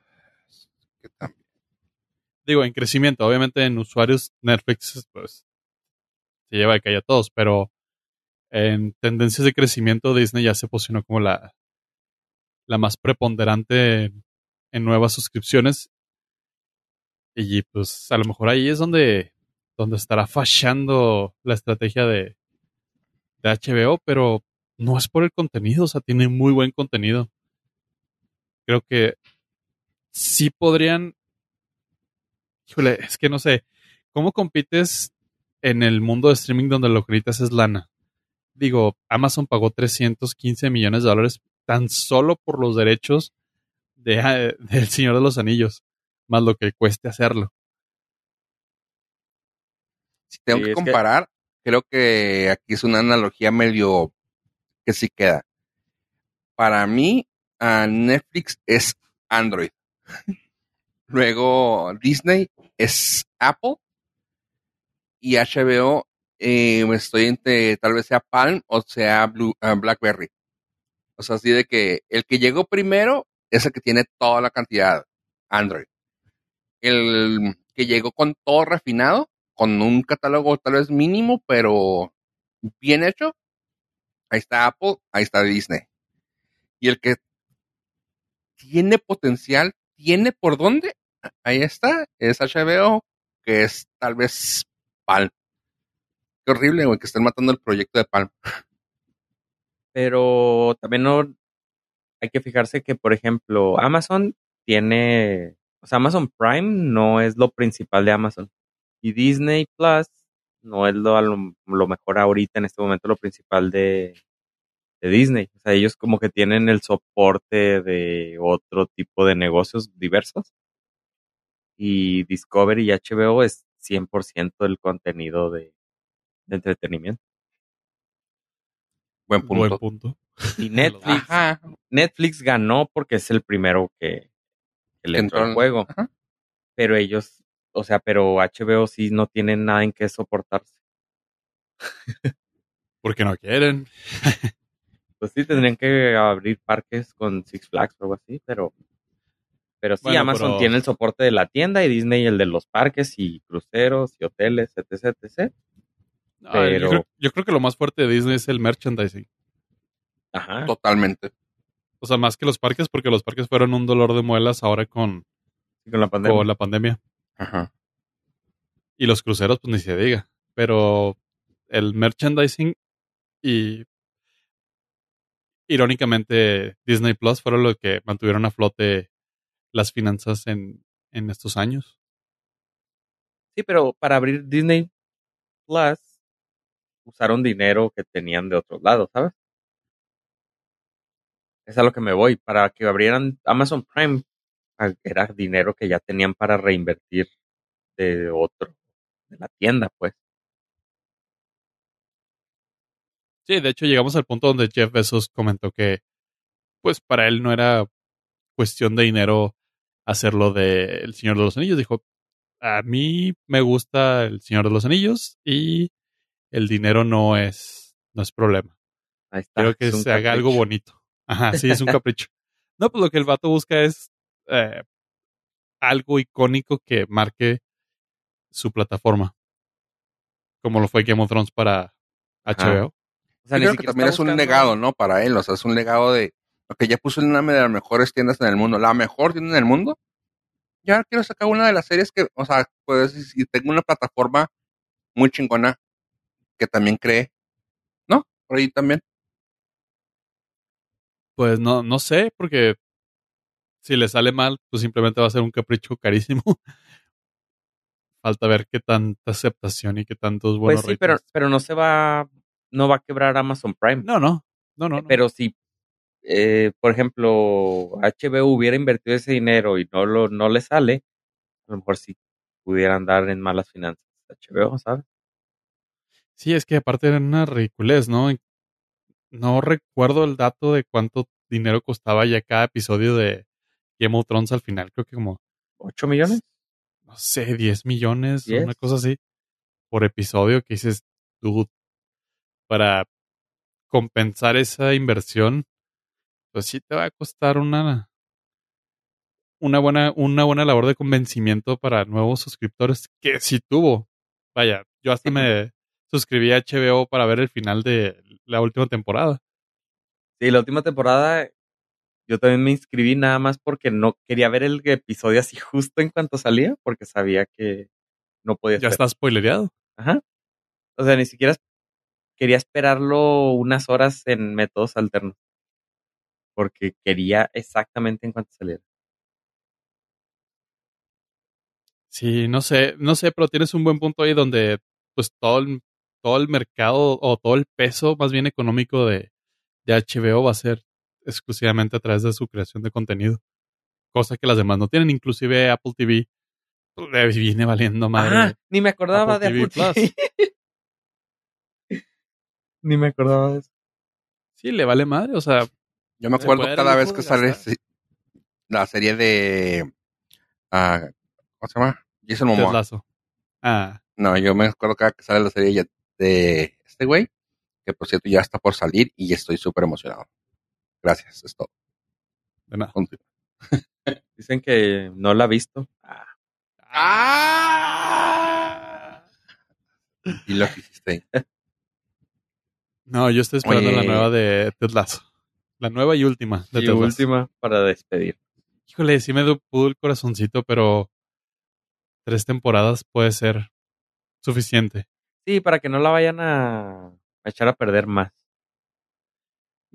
también. Digo, en crecimiento. Obviamente en usuarios Netflix, pues, se lleva de calle a todos, pero en tendencias de crecimiento Disney ya se posicionó como la, la más preponderante en, en nuevas suscripciones. Y pues a lo mejor ahí es donde, donde estará fallando la estrategia de, de HBO, pero no es por el contenido, o sea, tiene muy buen contenido. Creo que sí podrían. Híjole, es que no sé. ¿Cómo compites en el mundo de streaming donde lo que necesitas es lana? Digo, Amazon pagó 315 millones de dólares tan solo por los derechos de, del Señor de los Anillos, más lo que cueste hacerlo. Si tengo Sí, que comparar, creo que aquí es una analogía medio que sí queda. Para mí, a Netflix es Android. <laughs> Luego Disney es Apple. Y HBO, eh, estoy entre tal vez sea Palm o sea Blue- ah, BlackBerry. O sea, así de que el que llegó primero es el que tiene toda la cantidad Android. El que llegó con todo refinado, con un catálogo tal vez mínimo, pero bien hecho, ahí está Apple, ahí está Disney. Y el que tiene potencial, tiene por dónde, ahí está, es HBO, que es tal vez Palm. Qué horrible, güey, que estén matando el proyecto de Palm. Pero también no hay que fijarse que, por ejemplo, Amazon tiene, o sea, Amazon Prime no es lo principal de Amazon. Y Disney Plus no es lo, lo, lo mejor ahorita en este momento lo principal de, de Disney. O sea, ellos como que tienen el soporte de otro tipo de negocios diversos. Y Discovery y HBO es 100% del contenido de, de entretenimiento. Buen punto. Buen punto. Y <laughs> Netflix, Ajá. Netflix ganó porque es el primero que, que le entró al en- juego. ajá. Pero ellos, o sea, pero HBO sí no tienen nada en que soportarse. Porque no quieren. <laughs> Pues sí, tendrían que abrir parques con Six Flags o algo así, pero. Pero sí, Bueno, Amazon pero- tiene el soporte de la tienda y Disney el de los parques y cruceros y hoteles, etc, etc. No, Pero- yo, creo, yo creo que lo más fuerte de Disney es el merchandising. Ajá. Totalmente. O sea, más que los parques, porque los parques fueron un dolor de muelas ahora con, Sí, con la pandemia. con la pandemia. Ajá. Y los cruceros, pues ni se diga. Pero el merchandising y irónicamente Disney Plus fueron lo que mantuvieron a flote las finanzas en, en estos años. Sí, pero para abrir Disney Plus usaron dinero que tenían de otros lados, ¿sabes? Es a lo que me voy. Para que abrieran Amazon Prime, era dinero que ya tenían para reinvertir de otro, de la tienda, pues. Sí, de hecho llegamos al punto donde Jeff Bezos comentó que pues para él no era cuestión de dinero hacerlo de El Señor de los Anillos. Dijo, a mí me gusta El Señor de los Anillos y el dinero no es, no es problema. Ahí está. Quiero que es se haga algo bonito. Ajá, sí, es un <laughs> capricho. No, pues lo que el vato busca es eh, algo icónico que marque su plataforma. Como lo fue Game of Thrones para Ajá. HBO. O sea, Yo creo que también es un buscando- legado, ¿no? Para él, o sea, es un legado de, ok, ya puse una de las mejores tiendas en el mundo, la mejor tienda en el mundo, ya quiero sacar una de las series que, o sea, pues si tengo una plataforma muy chingona que también cree, ¿no? Por ahí también. Pues no, no sé, porque si le sale mal, pues simplemente va a ser un capricho carísimo. <laughs> Falta ver qué tanta aceptación y qué tantos buenos Pues sí, pero, pero no se va, no va a quebrar Amazon Prime. No, no, no, no. no. Pero si, eh, por ejemplo, HBO hubiera invertido ese dinero y no lo, no le sale, a lo mejor sí pudiera andar en malas finanzas. HBO, ¿sabes? Sí, es que aparte era una ridiculez, ¿no? No recuerdo el dato de cuánto dinero costaba ya cada episodio de Game of Thrones al final. Creo que como, ¿8 millones? no sé, 10 millones o ¿Diez? una cosa así por episodio que dices, dude, para compensar esa inversión, pues sí te va a costar una una buena una buena labor de convencimiento para nuevos suscriptores que sí tuvo. Vaya, yo hasta me suscribí a HBO para ver el final de la última temporada. Sí, la última temporada yo también me inscribí nada más porque no quería ver el episodio así justo en cuanto salía, porque sabía que no podía Ya estar. está spoilereado. Ajá. O sea, ni siquiera quería esperarlo unas horas en métodos alternos. Porque quería exactamente en cuanto saliera. Sí, no sé, no sé, pero tienes un buen punto ahí donde pues todo el, todo el mercado o todo el peso más bien económico de, de HBO va a ser exclusivamente a través de su creación de contenido. Cosa que las demás no tienen, inclusive Apple TV pues, le viene valiendo madre. Ah, ni me acordaba Apple de TV Apple TV. <laughs> ni me acordaba de eso. Sí, le vale madre, o sea, Yo me acuerdo cada vez que sale la serie de. ah, ¿Cómo se llama? Jason Momoa. Ah, No, yo me acuerdo cada que sale la serie ya- de este güey, que por cierto ya está por salir y estoy súper emocionado. Gracias, es todo. de nada. Continúa. <laughs> Dicen que no la ha visto. Ah, ¡Ah! Y lo que hiciste. ahí. <laughs> No, yo estoy esperando Oye. la nueva de Ted Lasso. La nueva y última de y Ted Lasso. última para despedir. Híjole, sí me pudo el corazoncito, pero tres temporadas puede ser suficiente. Sí, para que no la vayan a, a echar a perder más.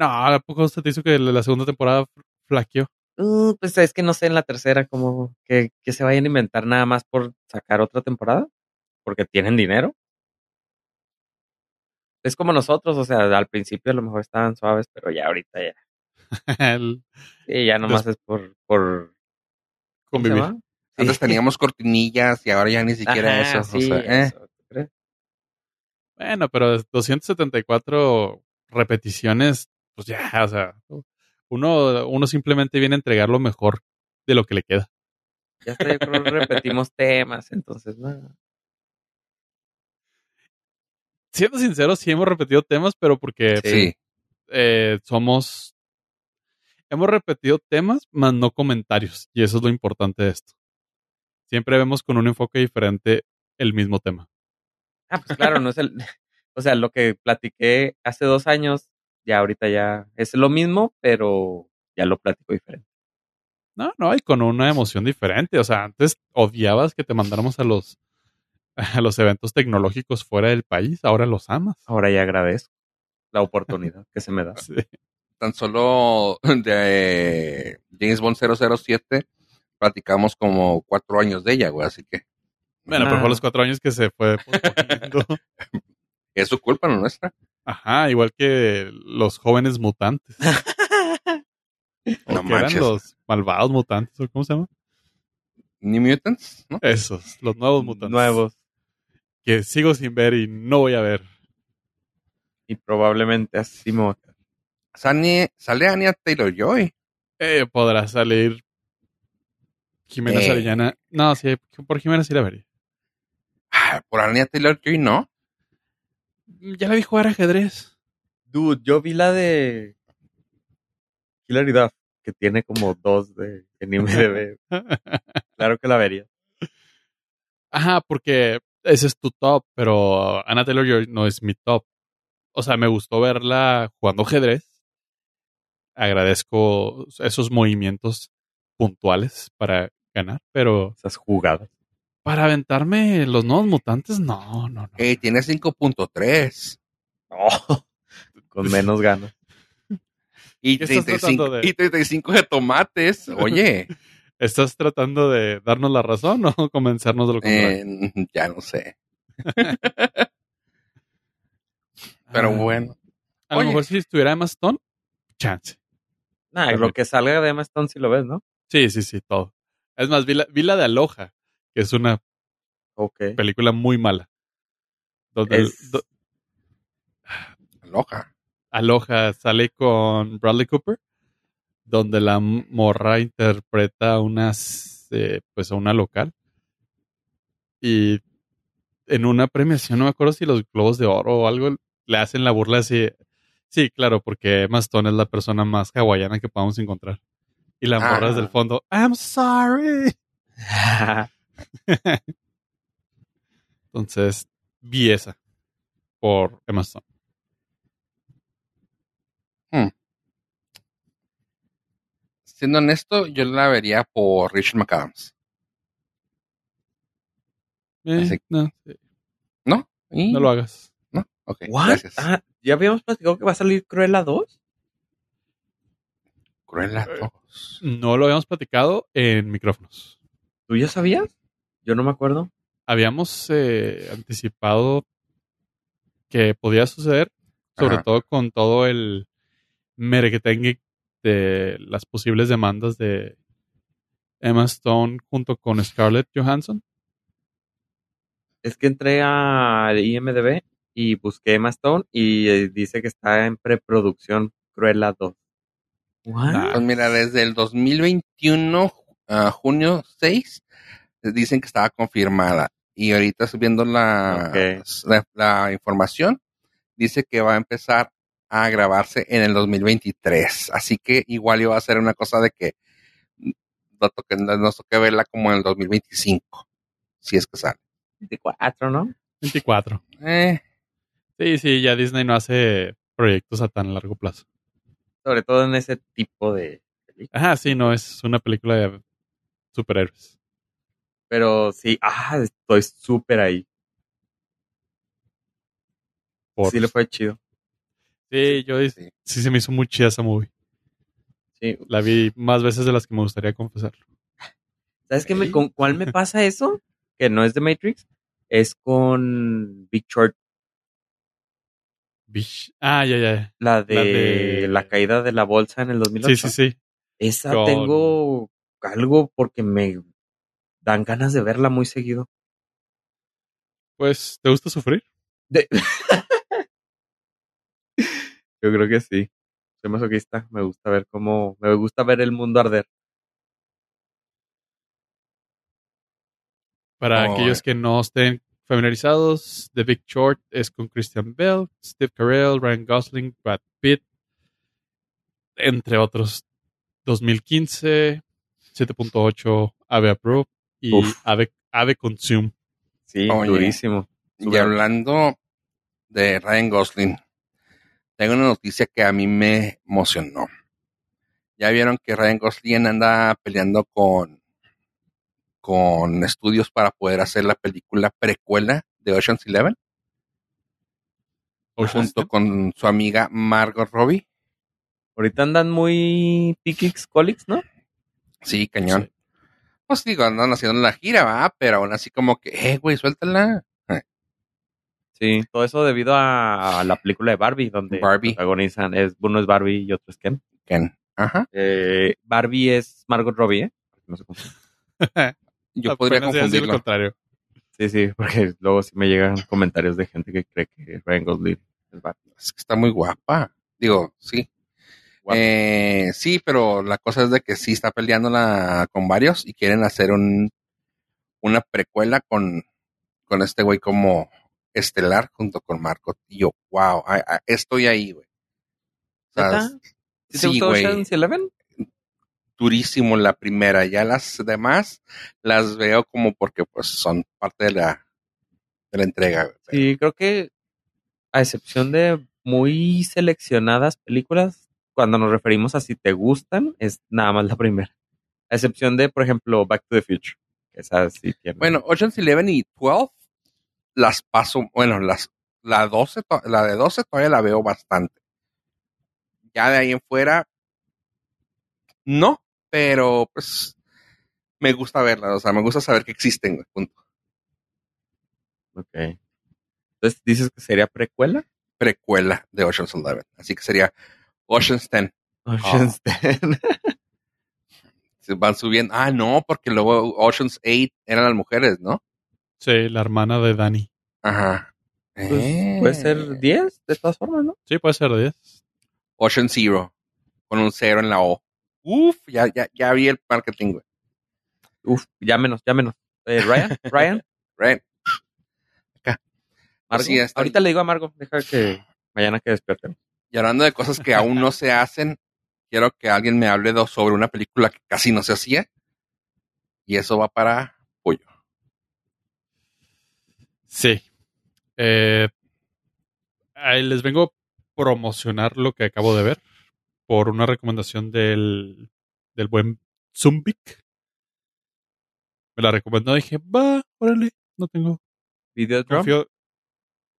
No, ¿a poco usted te hizo que la segunda temporada fl- flaqueó? Uh, pues es que no sé en la tercera como que, que se vayan a inventar nada más por sacar otra temporada. Porque tienen dinero. Es como nosotros, o sea, al principio a lo mejor estaban suaves, pero ya ahorita ya. <laughs> El Sí, ya nomás es por, por ¿cómo se convivir. Antes Sí. teníamos cortinillas y ahora ya ni siquiera Ajá, eso. o sí, sea, eh. eso, ¿tú crees? Bueno, pero 274 repeticiones, pues ya, o sea, uno, uno simplemente viene a entregar lo mejor de lo que le queda. Ya hasta yo creo que repetimos temas, entonces no. Siendo sincero, sí hemos repetido temas, pero porque Sí. eh, somos... Hemos repetido temas, más no comentarios. Y eso es lo importante de esto. Siempre vemos con un enfoque diferente el mismo tema. Ah, pues claro, no es el. <laughs> O sea, lo que platiqué hace dos años, ya ahorita ya es lo mismo, pero ya lo platico diferente. No, no, y con una emoción diferente. O sea, antes odiabas que te mandáramos a los, <laughs> a los eventos tecnológicos fuera del país, ahora los amas. Ahora ya agradezco la <laughs> oportunidad que se me da. Sí. Tan solo de James Bond 007 platicamos como cuatro años de ella, güey, así que Bueno, pero Ah. fue los cuatro años que se fue <laughs> posponiendo. Es su culpa, no nuestra. Ajá, igual que los jóvenes mutantes. O <laughs> No que eran los malvados mutantes, ¿o cómo se llama? New Mutants, ¿no? Esos, los nuevos mutantes. Nuevos. Que sigo sin ver y no voy a ver. Y probablemente así me voy a. Sane- sale Anya Taylor Joy. Eh, podrá salir Jimena Eh. Sarellana. No, sí, por Jimena sí la vería. Ah, Por Anya Taylor Joy, no. Ya la vi jugar ajedrez. Dude, yo vi la de Hilary Duff, que tiene como dos de en IMDb. <laughs> claro que la vería. Ajá, porque ese es tu top, pero Anna Taylor Joy no es mi top. O sea, me gustó verla jugando ajedrez. Agradezco esos movimientos puntuales para ganar, pero Esas jugadas. Para aventarme los nuevos mutantes, no, no, no. Eh, tiene 5.3. Oh, con menos ganas. <laughs> Y ¿Qué estás 35, tratando de- y 35 de tomates. Oye, <laughs> ¿Estás tratando de darnos la razón o <laughs> convencernos de lo contrario? eh, ya no sé. Pero Ah, bueno. A lo Oye. mejor si estuviera Emma Stone, chance. Nah, lo que salga de Emma Stone si lo ves, ¿no? Sí, sí, sí, todo. Es más, vi la, vi la de Aloha, que es una película muy mala. Donde Es- do- Loja. Aloha sale con Bradley Cooper, donde la morra interpreta unas, eh, pues a una local. Y en una premiación, no me acuerdo si los Globos de Oro o algo, le hacen la burla así. Sí, claro, porque Emma Stone es la persona más hawaiana que podamos encontrar. Y la morra Ah. desde el fondo, I'm sorry. <laughs> <laughs> Entonces, vi esa por Emma Stone. Siendo honesto, yo la vería por Richard McAdams. Eh, Así- no, ¿No? Y- no lo hagas. ¿No? Ok, ¿What? gracias. Ah, ¿ya habíamos platicado que va a salir Cruella 2? Cruella Eh, 2. No lo habíamos platicado en micrófonos. ¿Tú ya sabías? Yo no me acuerdo. Habíamos eh, anticipado que podía suceder, sobre Ajá. todo con todo el merequetengue de las posibles demandas de Emma Stone junto con Scarlett Johansson. Es que entré a IMDB y busqué Emma Stone y eh, dice que está en preproducción Cruella 2. ¿What? Pues mira, desde el 2021, ah, junio 6, dicen que estaba confirmada. Y ahorita subiendo la, la, la información, dice que va a empezar a grabarse en el 2023. Así que igual iba a ser una cosa de que nos toque, nos toque verla como en el 2025, si es que sale. 24, ¿no? 24. Eh, Sí, sí, ya Disney no hace proyectos a tan largo plazo. Sobre todo en ese tipo de películas. Ajá, sí, no, es una película de superhéroes. Pero sí, ah, estoy súper ahí. Por- Sí le fue chido. Sí, yo sí. sí se me hizo muy chida esa movie. Sí. La vi más veces de las que me gustaría confesarlo. ¿Sabes qué me, con cuál me pasa eso? Que no es de Matrix. Es con Big Short. Ah, ya, ya. la de, La caída de la bolsa en el 2008. Sí, sí, sí. Esa Con- tengo algo porque me dan ganas de verla muy seguido. Pues, ¿te gusta sufrir? De- <laughs> Yo creo que sí. Soy masoquista. Me gusta ver cómo. Me gusta ver el mundo arder. Para Oh, aquellos que no estén familiarizados, The Big Short es con Christian Bell, Steve Carell, Ryan Gosling, Brad Pitt, entre otros. 2015, 7.8, Ave Approve y Uf. Ave, Ave Consume. Sí, Oye. durísimo. Y hablando de Ryan Gosling, tengo una noticia que a mí me emocionó. Ya vieron que Ryan Gosling anda peleando con, con estudios para poder hacer la película precuela de Ocean's Eleven, Ocean's junto con su amiga Margot Robbie. Ahorita andan muy Pikix Colics, ¿no? Sí, cañón. Pues digo, andan haciendo la gira, va, pero aún así como que, eh, güey, suéltala. Sí, todo eso debido a, la película de Barbie, donde Barbie. protagonizan, es, uno es Barbie y otro es Ken. Ken. Ajá. Eh, Barbie es Margot Robbie, ¿eh? No sé cómo. <laughs> Yo podría decir lo confundirlo. contrario. Sí, sí, porque luego sí me llegan comentarios de gente que cree que Ryan Gosling es Barbie. Es que está muy guapa. Digo, sí. Guapa. Eh, sí, pero la cosa es de que sí está peleándola con varios y quieren hacer un una precuela con, con este güey como estelar junto con Marco. Y yo, wow, estoy ahí, güey. O sea. ¿Sí te sí, gustó Eleven? durísimo la primera. Ya las demás las veo como porque pues son parte de la, de la entrega. güey. Sí, creo que a excepción de muy seleccionadas películas, cuando nos referimos a si te gustan, es nada más la primera. A excepción de, por ejemplo, Back to the Future. que Esa sí tiene. Bueno, Ocean's Eleven y 12 las paso, bueno, las, la 12, to- la de 12 todavía la veo bastante. Ya de ahí en fuera, no, pero pues me gusta verla, o sea, me gusta saber que existen, punto. Ok. Entonces, ¿dices que sería precuela? Precuela de Ocean's Eleven, así que sería Ocean's 10. Ocean's Ten. Se van subiendo. Ah, no, porque luego Ocean's 8 eran las mujeres, ¿no? Sí, la hermana de Dani. Ajá. Pues, Eh. Puede ser 10, de todas formas, ¿no? Sí, puede ser 10. Ocean Zero, con un cero en la O. Uf, ya, ya, ya vi el marketing, güey. Uf, llámenos, llámenos. Eh, Ryan, <laughs> Ryan, Right. Margo. Sí, está- Ahorita le digo a Margo, deja que mañana que despierten. Y hablando de cosas que aún no se hacen, quiero que alguien me hable sobre una película que casi no se hacía. Y eso va para Pollo. Sí. Eh, les vengo a promocionar lo que acabo de ver por una recomendación del, del buen Zumbic. Me la recomendó y dije, va, órale, no tengo. Videodrome. Confío.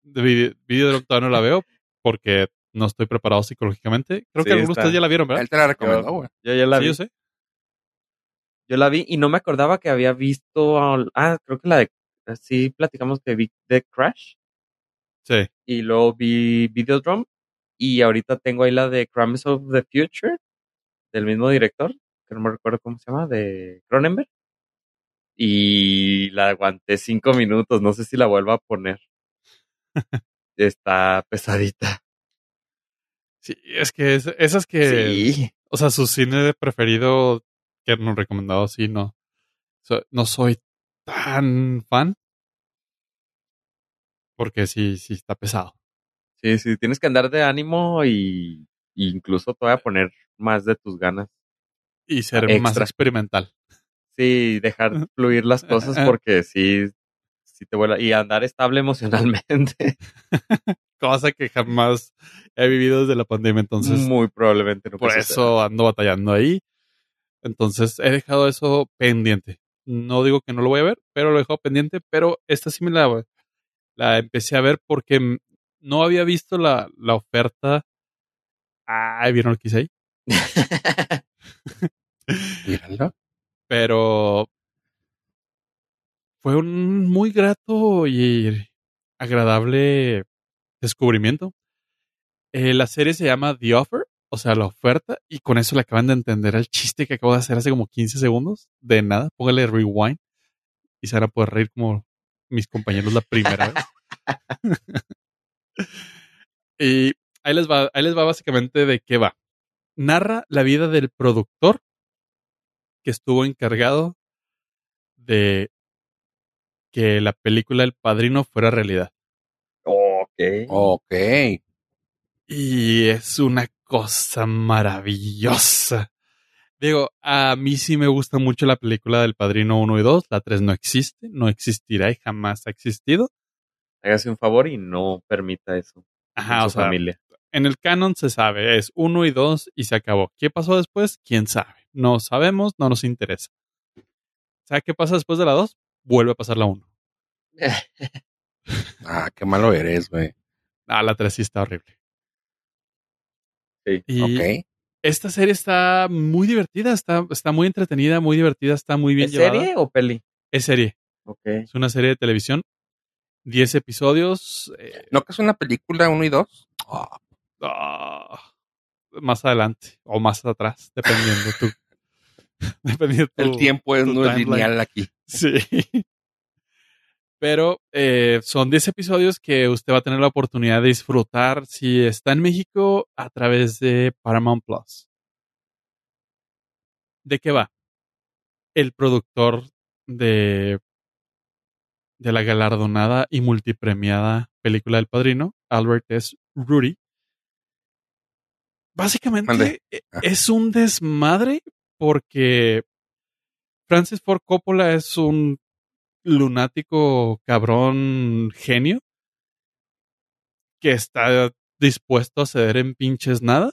de Vide- Videodrome todavía no la veo porque no estoy preparado psicológicamente. Creo Sí, que algunos de ustedes ya la vieron, ¿verdad? Él te la recomendó, güey. Yo ya la Sí, vi. yo sé. Yo la vi y no me acordaba que había visto. al- Ah, creo que la de. Sí, platicamos que vi The Crash. Sí. Y luego vi Videodrome. Y ahorita tengo ahí la de Crimes of the Future. Del mismo director. Que no me recuerdo cómo se llama. De Cronenberg. Y la aguanté cinco minutos. No sé si la vuelva a poner. <laughs> Está pesadita. Sí, es que es- esas que, Sí. o sea, su cine preferido que nos recomendado, sí, no. So- no soy tan fan. Porque sí, sí está pesado. Sí, sí. Tienes que andar de ánimo y. y incluso te voy a poner más de tus ganas. Y ser más experimental. Sí, dejar <laughs> fluir las cosas porque sí, sí te vuela. Y andar estable emocionalmente. <laughs> Cosa que jamás he vivido desde la pandemia. Entonces, Muy probablemente no por eso ando batallando ahí. Entonces, he dejado eso pendiente. No digo que no lo voy a ver, pero lo he dejado pendiente. Pero esta sí me la, la empecé a ver porque no había visto la, la oferta. Ah, ¿vieron lo que hice ahí? <laughs> <laughs> pero fue un muy grato y agradable descubrimiento. Eh, la serie se llama The Offer, o sea, la oferta, y con eso le acaban de entender el chiste que acabo de hacer hace como 15 segundos. De nada, póngale rewind y se van a poder reír como mis compañeros la primera vez. <laughs> y ahí les va, ahí les va básicamente de qué va. Narra la vida del productor que estuvo encargado de que la película El Padrino fuera realidad. ok. Ok. Y es una cosa maravillosa. Digo, a mí sí me gusta mucho la película del Padrino 1 y 2. La 3 no existe, no existirá y jamás ha existido. Hágase un favor y no permita eso. Ajá, en o sea, familia. en el canon se sabe, es 1 y 2 y se acabó. ¿Qué pasó después? ¿Quién sabe? No sabemos, no nos interesa. ¿Sabe qué pasa después de la 2? Vuelve a pasar la 1. <laughs> Ah, qué malo eres, güey. Ah, la 3 sí está horrible. Sí. Y Ok. esta serie está muy divertida, está, está muy entretenida, muy divertida, está muy bien ¿Es llevada. serie o peli? Es serie. Ok. Es una serie de televisión. 10 episodios. eh, ¿No que es una película uno y dos? Ah, ah, más adelante o más atrás, dependiendo <laughs> tu. dependiendo tu- el tiempo es, no es lineal aquí. Sí. Pero eh, son 10 episodios que usted va a tener la oportunidad de disfrutar si está en México a través de Paramount Plus. ¿De qué va? El productor de, de la galardonada y multipremiada película del Padrino, Albert S. Rudy, básicamente eh, Ah. es un desmadre porque Francis Ford Coppola es un lunático cabrón genio que está dispuesto a ceder en pinches nada.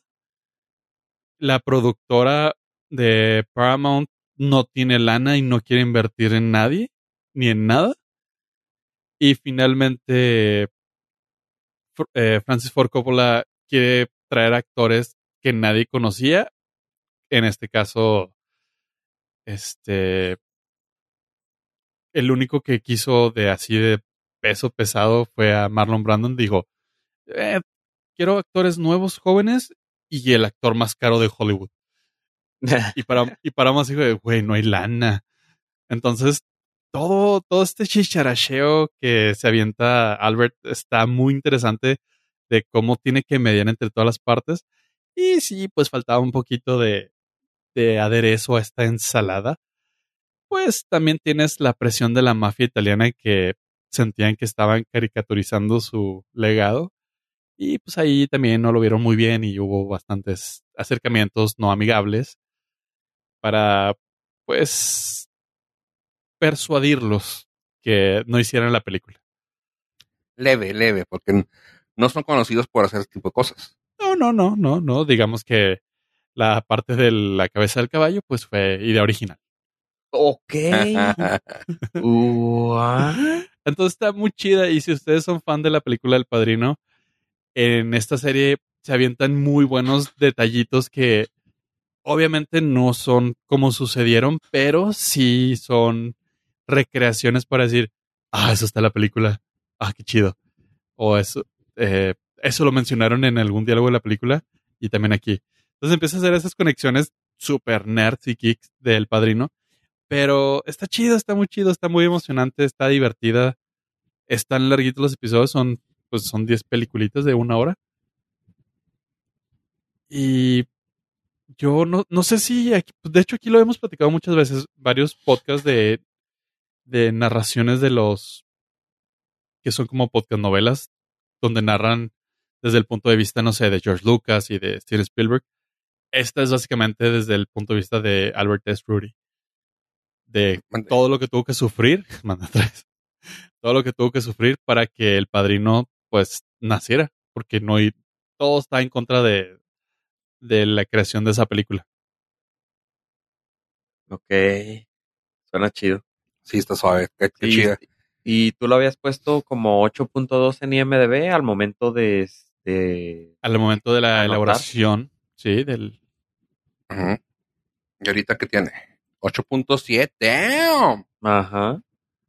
La productora de Paramount no tiene lana y no quiere invertir en nadie ni en nada. Y finalmente eh, Francis Ford Coppola quiere traer actores que nadie conocía. En este caso, este el único que quiso de así de peso pesado fue a Marlon Brandon. Dijo, "Eh, quiero actores nuevos, jóvenes, y el actor más caro de Hollywood. <laughs> Y para, y para más dijo, güey, no hay lana. Entonces, todo, todo este chicharacheo que se avienta Albert está muy interesante de cómo tiene que mediar entre todas las partes. Y sí, pues faltaba un poquito de, de aderezo a esta ensalada. Pues también tienes la presión de la mafia italiana que sentían que estaban caricaturizando su legado. Y pues ahí también no lo vieron muy bien y hubo bastantes acercamientos no amigables para, pues, persuadirlos que no hicieran la película. Leve, leve, porque no son conocidos por hacer este tipo de cosas. No, no, no, no, no. Digamos que la parte de la cabeza del caballo, pues fue idea original. ok. <laughs> Entonces está muy chida. Y si ustedes son fan de la película El Padrino, en esta serie se avientan muy buenos detallitos que obviamente no son como sucedieron, pero sí son recreaciones para decir, ah, eso está en la película. Ah, qué chido. O eso, eh, eso lo mencionaron en algún diálogo de la película y también aquí. Entonces empieza a hacer esas conexiones super nerds y geeks del padrino. Pero está chido, está muy chido, está muy emocionante, está divertida. Están larguitos los episodios, son pues son 10 peliculitas de una hora. Y yo no, no sé si, aquí, de hecho aquí lo hemos platicado muchas veces, varios podcasts de, de narraciones de los, que son como podcast novelas, donde narran desde el punto de vista, no sé, de George Lucas y de Steven Spielberg. Esta es básicamente desde el punto de vista de Albert S. Rudy. De todo lo que tuvo que sufrir, <laughs> manda tres, todo lo que tuvo que sufrir para que el padrino pues naciera, porque no hay, todo está en contra de, de la creación de esa película. Ok. Suena chido. Sí, está suave. Qué, qué Sí, chida. Y tú lo habías puesto como 8.2 en IMDB al momento de, de Al momento de la Anotar. elaboración, sí, del... ¿Y ahorita qué tiene? 8.7. Damn. Ajá.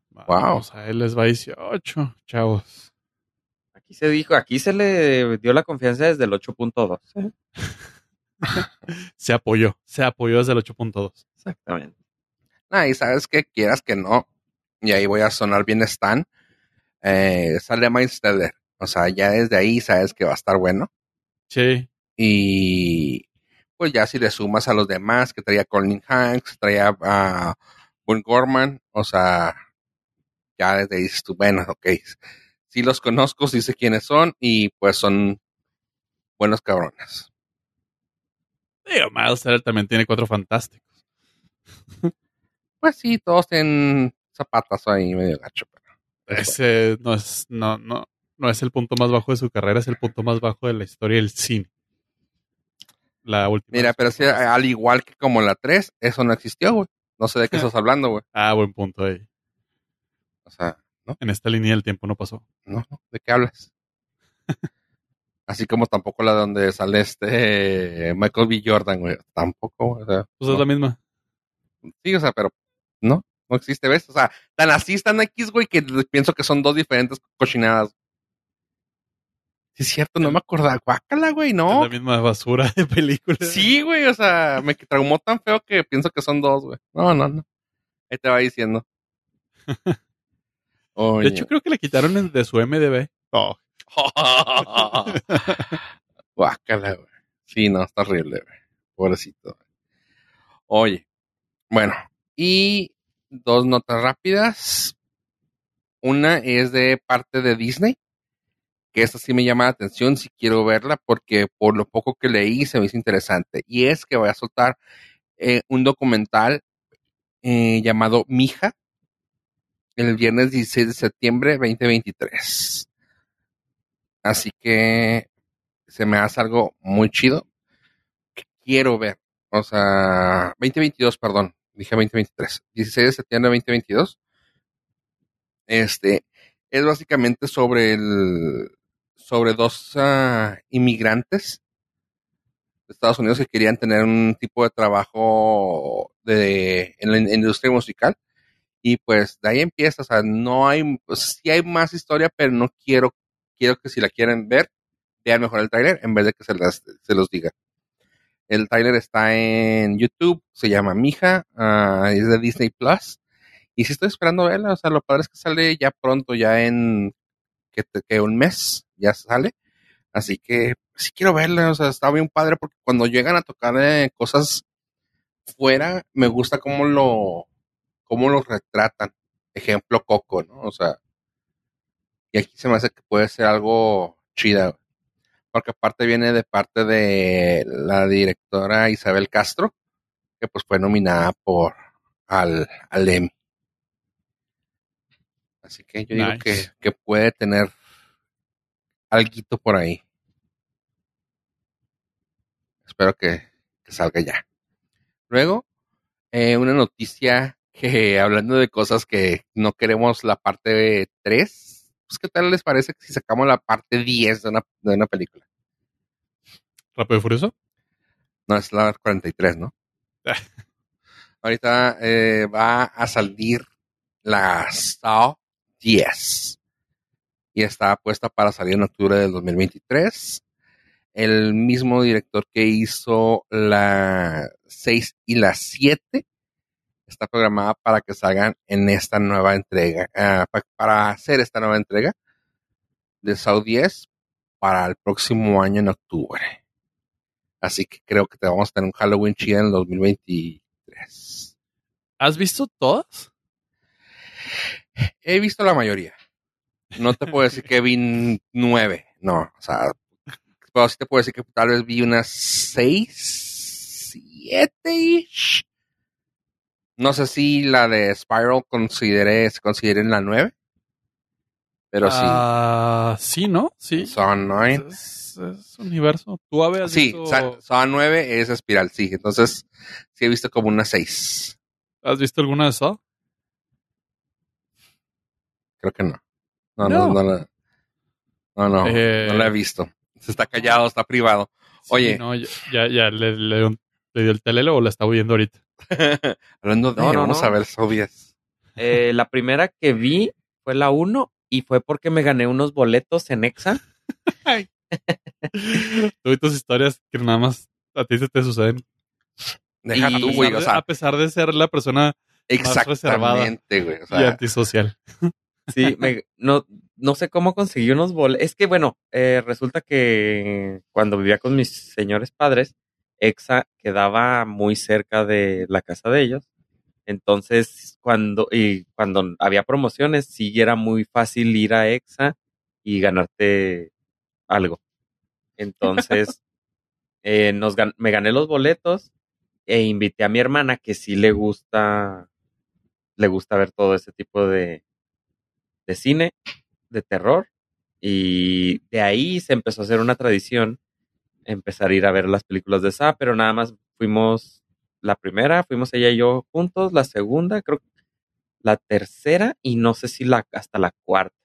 Vamos, a él les va 18, chavos. Aquí se dijo, aquí se le dio la confianza desde el 8.2. ¿eh? <laughs> Se apoyó, se apoyó desde el 8.2. Exactamente. Ah, y sabes que quieras que no, y ahí voy a sonar bien Stan, eh, sale Miles Teller. O sea, ya desde ahí sabes que va a estar bueno. Sí, Y pues ya si le sumas a los demás, que traía Colin Hanks, traía a Boone Gorman, o sea, ya desde ahí dices tú, bueno, ok, sí los conozco, sí sé quiénes son, y pues son buenos cabrones. digo, Miles también tiene cuatro fantásticos. Pues sí, todos tienen zapatas ahí medio gacho, pero Ese no es, no, no, no es el punto más bajo de su carrera, es el punto más bajo de la historia del cine. La última. Mira, pero sí, al igual que como la 3, eso no existió, güey. No sé de qué estás hablando, güey. Ah, buen punto ahí. O sea, ¿no? En esta línea del tiempo no pasó. No, ¿de qué hablas? <laughs> Así como tampoco la donde sale este Michael B. Jordan, güey. Tampoco, güey. O sea, Pues no. es la misma. sí, o sea, pero no, no existe, ¿ves? O sea, tan así están X, güey, que pienso que son dos diferentes cochinadas. Es cierto, no me acordaba. Guácala, güey, Es no. la misma basura de película. Sí, güey, o sea, me traumó tan feo que pienso que son dos, güey. No, no, no. Ahí te va diciendo. <laughs> De hecho, creo que le quitaron el de su MDB. Oh, <laughs> Guácala, güey. Sí, no, está horrible, güey. Pobrecito. güey. Oye, bueno, y dos notas rápidas. Una es de parte de Disney, que esta sí me llama la atención si quiero verla, porque por lo poco que leí se me hizo interesante. Y es que voy a soltar eh, un documental eh, llamado Mija el viernes 16 de septiembre 2023. Así que se me hace algo muy chido que quiero ver. O sea, 2022, perdón, dije 2023. 16 de septiembre de 2022. Este es básicamente sobre el sobre dos inmigrantes de Estados Unidos que querían tener un tipo de trabajo de en la in- industria musical y pues de ahí empieza, o sea, no hay, pues, sí hay más historia, pero no quiero, quiero que si la quieren ver, vean mejor el trailer en vez de que se, las, se los diga. El trailer está en YouTube, se llama Mija, ah, es de Disney Plus. Y sí estoy esperando verla, o sea, lo padre es que sale ya pronto, ya en que, que un mes ya sale. Así que sí quiero verla, o sea, está bien padre porque cuando llegan a tocar eh, cosas fuera, me gusta cómo lo, cómo lo retratan. Ejemplo, Coco, ¿no? O sea, y aquí se me hace que puede ser algo chida, porque aparte viene de parte de la directora Isabel Castro, que pues fue nominada por al, al Emmy. Así que yo digo que, que puede tener alguito por ahí. Espero que, que salga ya. Luego, eh, una noticia que <laughs> hablando de cosas que no queremos la parte 3, pues ¿qué tal les parece si sacamos la parte 10 de una, de una película? ¿Rápido y Furioso? No, es la 43, ¿no? <laughs> Ahorita eh, va a salir la Saw 10 y está puesta para salir en octubre del 2023. El mismo director que hizo la 6 y la 7 está programada para que salgan en esta nueva entrega, ah, pa- para hacer esta nueva entrega de Saw 10 para el próximo año en octubre. Así que creo que te vamos a tener un Halloween chido en el 2023. ¿Has visto todas? He visto la mayoría. No te puedo decir que vi nueve, no, o sea, pero sí te puedo decir que tal vez vi unas seis, siete ish. No sé si la de Spiral consideré, se considere en la nueve, pero sí, Ah, sí, ¿no? Sí. son nueve. Es, es universo. ¿Tú habías Sí, visto, son nueve es espiral, sí, entonces sí he visto como unas seis, ¿has visto alguna de Saw? creo que no. No, no, No. no, la- no, no, Eh. no la he visto. Se está callado, está privado. Sí, Oye. no, ya, ya, ya le, le dio, le dio el telelo o la está oyendo ahorita. <laughs> Hablando de, No, no, vamos no. a ver 10. Eh, la primera que vi fue la 1 y fue porque me gané unos boletos en Exa. <laughs> Tú y tus historias que nada más a ti se te suceden. Deja Y- tú, A güey, pesar o de- sea, a pesar de ser la persona exactamente, güey. O y sea, antisocial. <laughs> Sí, me- no, no sé cómo conseguí unos boletos. Es que, bueno, eh, resulta que cuando vivía con mis señores padres, Exa quedaba muy cerca de la casa de ellos. Entonces, cuando, y cuando había promociones, sí era muy fácil ir a Exa y ganarte algo. Entonces, <laughs> eh, nos me gané los boletos e invité a mi hermana que sí le gusta, le gusta ver todo ese tipo de, de cine, de terror, y de ahí se empezó a hacer una tradición, empezar a ir a ver las películas de Sa, pero nada más fuimos la primera, fuimos ella y yo juntos, la segunda, creo que la tercera, y no sé si la hasta la cuarta.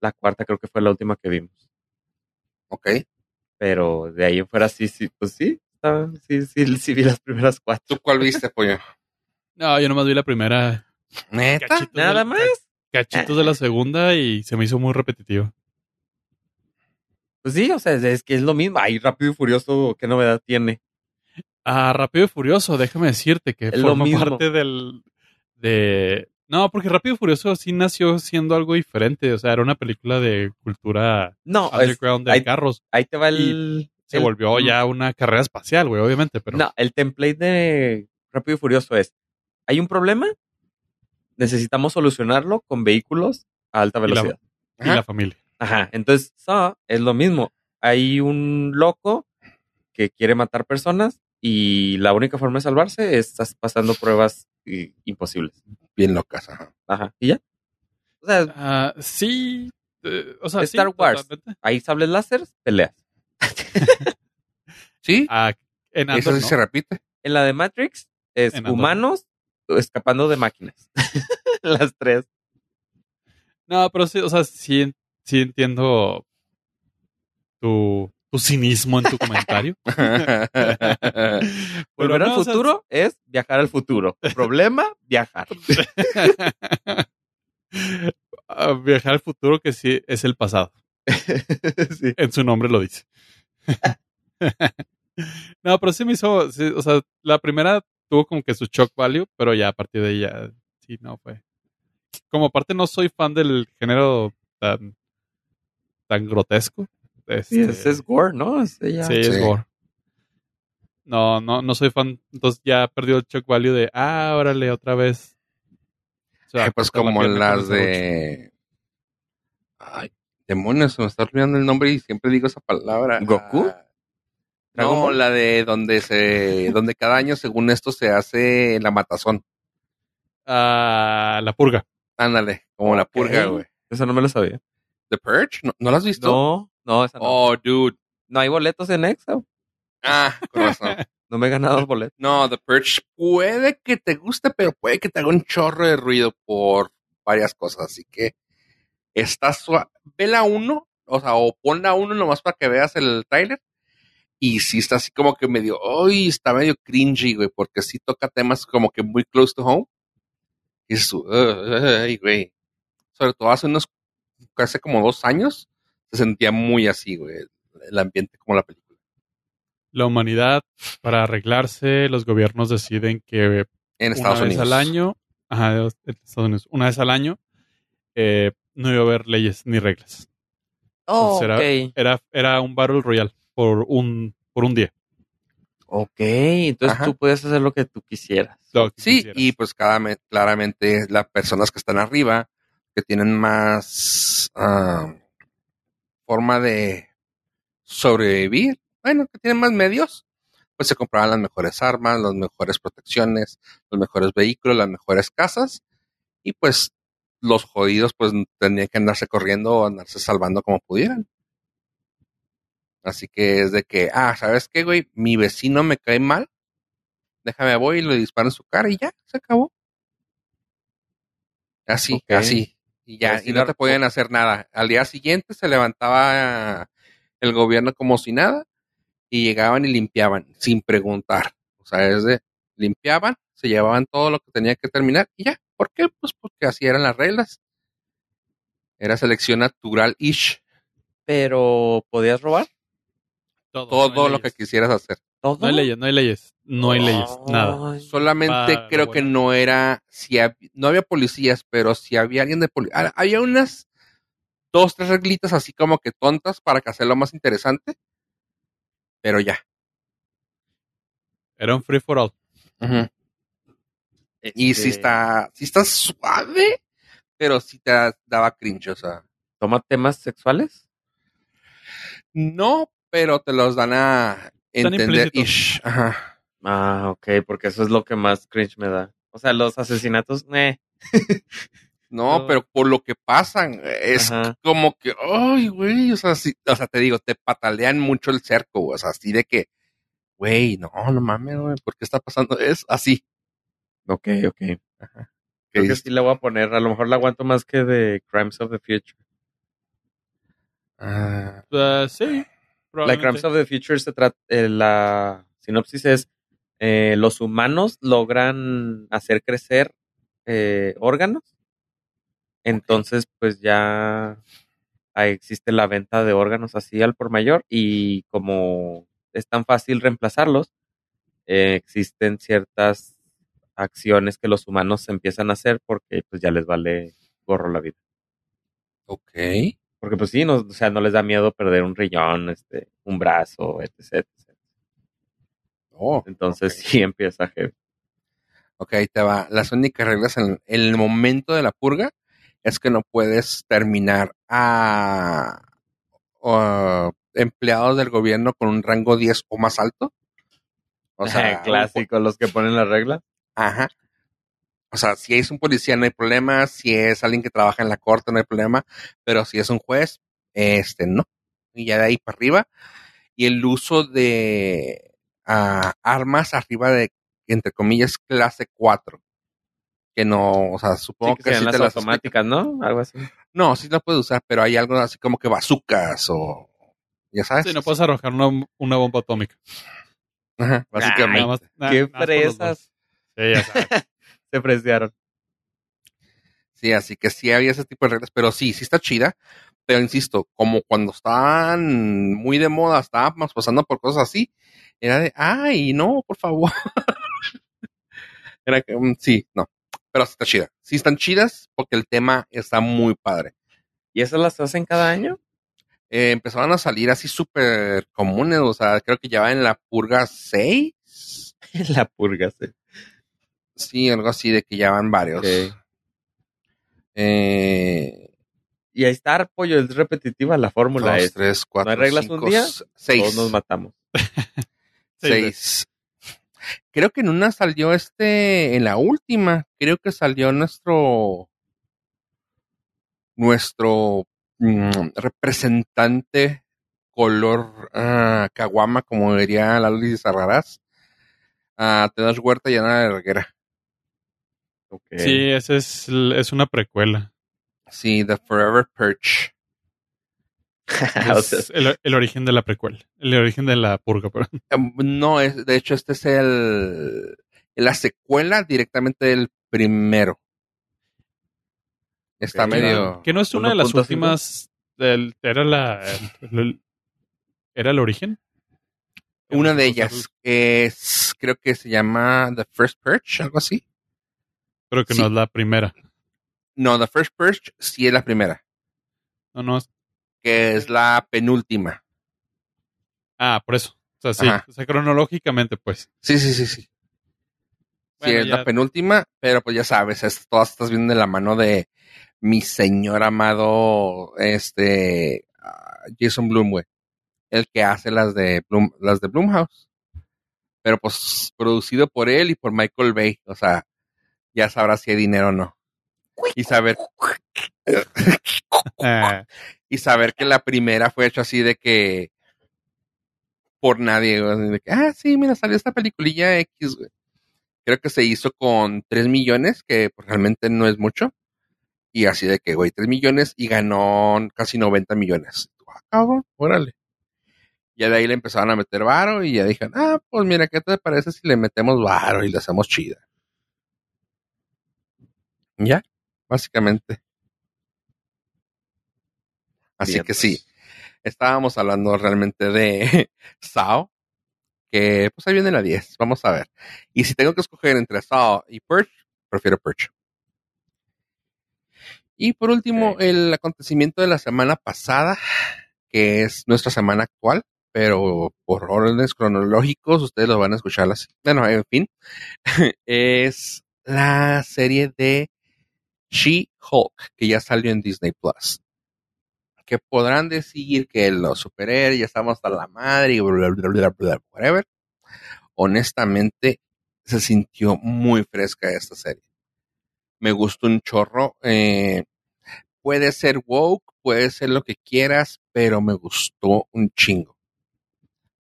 La cuarta creo que fue la última que vimos. ok. Pero de ahí en fuera sí, sí, pues sí, sí, sí, sí vi las primeras cuatro. ¿Tú cuál viste, pollo? No, yo nomás vi la primera. ¿Neta? Cachitos Nada más. Cachitos de la segunda y se me hizo muy repetitivo. Pues sí, o sea, es que es lo mismo. Ay, Rápido y Furioso, ¿qué novedad tiene? Ah, Rápido y Furioso, déjame decirte que Es lo forma mismo. parte del. de. No, porque Rápido y Furioso sí nació siendo algo diferente. O sea, era una película de cultura No, es- underground de ahí- carros. ahí te va el... Se el- volvió ya una carrera espacial, güey, obviamente, pero. No, el template de Rápido y Furioso es, hay un problema, necesitamos solucionarlo con vehículos a alta Y la- velocidad. Y la familia. Ajá, entonces Saw es lo mismo. Hay un loco que quiere matar personas y la única forma de salvarse es pasando pruebas imposibles. Bien locas, ajá. Ajá, y ya. O sea, Ah, sí. eh, o sea, sí, Star Wars. totalmente. hay sables láser, peleas. <laughs> ¿Sí? Ah, en Eso sí ¿no? se repite. En la de Matrix es En humanos escapando de máquinas. <laughs> Las tres. No, pero sí, o sea, sí, sí entiendo tu, tu cinismo en tu comentario. <laughs> Volver al no, o sea, futuro es viajar al futuro. <laughs> Problema, viajar. Ah, viajar al futuro que sí es el pasado. Sí. En su nombre lo dice. no, pero sí me hizo, sí, o sea, la primera tuvo como que su shock value, pero ya a partir de ahí ya, sí, no fue. Como aparte no soy fan del género tan, tan grotesco. Sí, este, ese es gore, ¿no? Sí, es Sí. gore. No, no, no soy fan. Entonces ya perdió el shock value de, ah, órale, otra vez. O sea, Ay, pues la como las de... Ay, demonios, se me está olvidando el nombre y siempre digo esa palabra. ¿Goku? Ah, ¿Dragon No, la de donde se, donde cada año según esto se hace la matazón. Ah, la purga. Ándale, como la purga, güey. Esa no me lo sabía. The Purge, ¿no, ¿no la has visto? No, no, esa no. Oh, dude. No hay boletos en Exa. Ah, con razón. <laughs> No me he ganado <laughs> el boleto. No, The Purge puede que te guste, pero puede que te haga un chorro de ruido por varias cosas. Así que está suave. Ve la uno, o sea, o pon la uno nomás para que veas el trailer. Y sí está así como que medio, uy, está medio cringy, güey, porque sí toca temas como que muy close to home. Y es su, ay, güey. Sobre todo hace unos, hace como dos años, se sentía muy así, güey, el ambiente como la película. La humanidad, para arreglarse, los gobiernos deciden que En Estados una Unidos. vez al año, ajá, en Estados Unidos, una vez al año, eh, no iba a haber leyes ni reglas. Oh, ok. Era, era un Battle Royale por un, por un día. Ok, entonces Ajá. tú puedes hacer lo que tú quisieras. Lo que Sí, quisieras. y pues cada, me- claramente las personas que están arriba, que tienen más ah, forma de sobrevivir, bueno, que tienen más medios, pues se compraban las mejores armas, las mejores protecciones, los mejores vehículos, las mejores casas, y pues los jodidos pues tenían que andarse corriendo o andarse salvando como pudieran. Así que es de que, ah, ¿sabes qué, güey? Mi vecino me cae mal, déjame voy y le disparo en su cara y ya, se acabó. Así, así. Y ya, sí y no te podían hacer nada. Al día siguiente se levantaba el gobierno como si nada y llegaban y limpiaban sin preguntar. O sea, es de limpiaban, se llevaban todo lo que tenía que terminar y ya. ¿Por qué? Pues porque así eran las reglas. Era selección natural-ish. Pero, ¿podías robar? Todo, Todo no hay lo que leyes. quisieras hacer. ¿Todo? No hay leyes, no hay leyes. No hay leyes, nada. Solamente Para creo que no era, si hab- no había policías, pero si había alguien de policía, había unas dos, tres reglitas así como que tontas para que hacerlo más interesante, pero ya. Era un free for all. Y sí Este, está, sí está suave, pero sí te daba cringe, o sea, ¿Toma temas sexuales? no, pero te los dan a entender implícitos. ish. Ajá. Ah, ok, porque eso es lo que más cringe me da. O sea, los asesinatos, eh. <laughs> <laughs> No, No. pero por lo que pasan, es Ajá. como que, ay, güey, o sea, sí, o sea, te digo, te patalean mucho el cerco, güey, o sea, así de que, güey, no, no mames, güey, ¿por qué está pasando? Es así. Ok, ok. Que Creo que sí le voy a poner. A lo mejor la aguanto más que de Crimes of the Future. ah, Uh, sí, La probablemente. Crimes of the Future se trata. eh, la sinopsis es: eh, los humanos logran hacer crecer eh, órganos. Entonces, pues ya existe la venta de órganos así al por mayor. Y como es tan fácil reemplazarlos, eh, existen ciertas acciones que los humanos empiezan a hacer porque pues ya les vale gorro la vida. ok. Porque pues sí, no, o sea, no les da miedo perder un riñón, este, un brazo, etc. etc. Oh, Entonces sí empieza heavy. Ok, ahí te va. Las únicas reglas en, en el momento de la purga es que no puedes terminar a, a empleados del gobierno con un rango 10 o más alto. O <laughs> sea, clásico, los que ponen la regla. Ajá. O sea, si es un policía no hay problema, si es alguien que trabaja en la corte no hay problema, pero si es un juez, este no. Y ya de ahí para arriba. Y el uso de ah, armas arriba de, entre comillas, clase 4. Que no, o sea, Sí, supongo que que, sean sí las las automáticas, ¿no? Algo así. No, sí lo puedes usar, pero hay algo así como que bazucas o. Ya sabes. Sí, no puedes arrojar una, una bomba atómica. Ajá, básicamente. Nada más- nada- Qué fresas. dos. Sí, ya sabes. Preciaron. Sí, así que sí había ese tipo de reglas, pero sí, sí está chida. Pero insisto, como cuando estaban muy de moda, estábamos pasando por cosas así, era de, ay, no, por favor. <laughs> era que, mm, sí, no, pero sí está chida. Sí están chidas porque el tema está muy padre. ¿Y esas las hacen cada año? Eh, empezaron a salir así súper comunes, o sea, creo que ya va en la purga 6. <laughs> la purga, sí. Sí, algo así de que ya van varios. Eh, Y ahí está, pollo, es repetitiva la fórmula. dos, es, tres, cuatro, ¿No hay reglas cinco, un día? seis. Todos nos matamos. <laughs> Seis. Creo que en una salió este, en la última, creo que salió nuestro, nuestro mm, representante color ah, caguama, como diría la Luis Arrarás. Ah, Tenoch Huerta y Ana Reguera. Sí, esa es, es una precuela. Sí, The Forever Perch. <laughs> Es el, el origen de la precuela. El origen de la purga, perdón. Em, No, es, de hecho, este es el la secuela directamente del primero. Está medio. Que no es una de las 1.5. últimas. del- era la. el- el- era el origen. Una de ellas es, creo que se llama The First Perch, algo así. Creo que Sí. no es la primera. No, The First Perch sí es la primera, No, no. es- que es la penúltima. Ah, por eso. O sea, sí. O sea, cronológicamente, pues. Sí, sí, sí, sí. Sí, es ya- la penúltima, pero pues ya sabes, es- todas estas vienen de la mano de mi señor amado, este, ah, Jason Blum, güey. El que hace las de Bloom, las de Blumhouse. Pero pues producido por él y por Michael Bay. O sea, ya sabrás si hay dinero o no. Y saber, <laughs> Ah, <laughs> y saber que la primera fue hecha así de que por nadie, de que, ah, sí, mira, salió esta peliculilla X, güey. Creo que se hizo con 3 millones, que pues, realmente no es mucho. Y así de que, güey, 3 millones y ganó casi 90 millones. Ah, cabrón, órale. Ya de ahí le empezaron a meter varo y ya dijeron, ah, pues mira, ¿qué te parece si le metemos varo y le hacemos chida? Ya, básicamente. Así que sí, estábamos hablando realmente de <laughs> Sao, que pues ahí viene la 10, vamos a ver. Y si tengo que escoger entre Sao y Perch, prefiero Perch. Y por último, el acontecimiento de la semana pasada, que es nuestra semana actual, pero por órdenes cronológicos, ustedes lo van a escuchar. Bueno, en fin, <laughs> es la serie de She-Hulk, que ya salió en Disney Plus. Que podrán decir que los superhéroes ya estamos hasta la madre y bla, bla, bla, bla, whatever. Honestamente, se sintió muy fresca esta serie. Me gustó un chorro. eh, puede ser woke, puede ser lo que quieras, pero me gustó un chingo.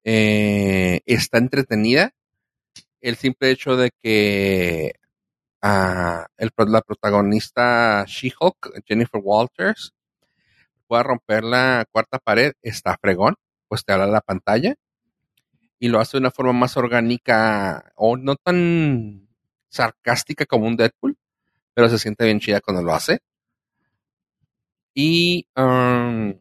Eh, está entretenida. El simple hecho de que ah, el, la protagonista She-Hulk, Jennifer Walters, pueda romper la cuarta pared, está fregón, pues te habla la pantalla y lo hace de una forma más orgánica o no tan sarcástica como un Deadpool, pero se siente bien chida cuando lo hace. Y um,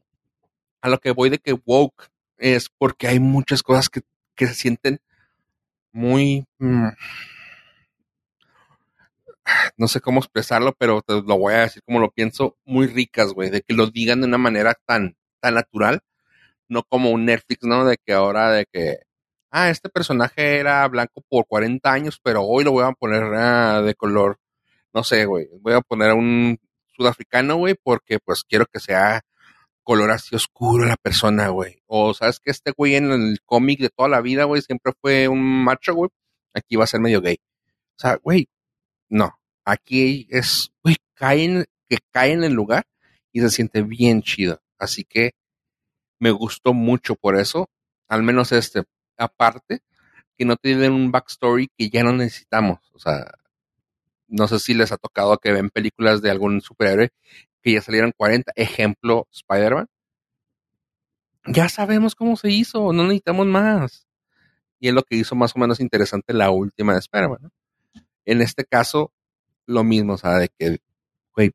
a lo que voy de que woke es porque hay muchas cosas que, que se sienten muy... mm, no sé cómo expresarlo, pero te lo voy a decir como lo pienso, muy ricas, güey, de que lo digan de una manera tan, tan natural, no como un Netflix, ¿no? De que ahora, de que, ah, este personaje era blanco por 40 años, pero hoy lo voy a poner ah, de color, no sé, güey, voy a poner a un sudafricano, güey, porque pues quiero que sea color así oscuro la persona, güey. O sabes que este güey en el cómic de toda la vida, güey, siempre fue un macho, güey. Aquí va a ser medio gay. O sea, güey, no. Aquí es, güey, caen, que cae en el lugar y se siente bien chido. Así que me gustó mucho por eso. Al menos este, aparte, que no tienen un backstory que ya no necesitamos. O sea, no sé si les ha tocado que ven películas de algún superhéroe que ya salieron 40. Ejemplo, Spider-Man. Ya sabemos cómo se hizo, no necesitamos más. Y es lo que hizo más o menos interesante la última de Spider-Man. En este caso, lo mismo, o sea, de que, güey,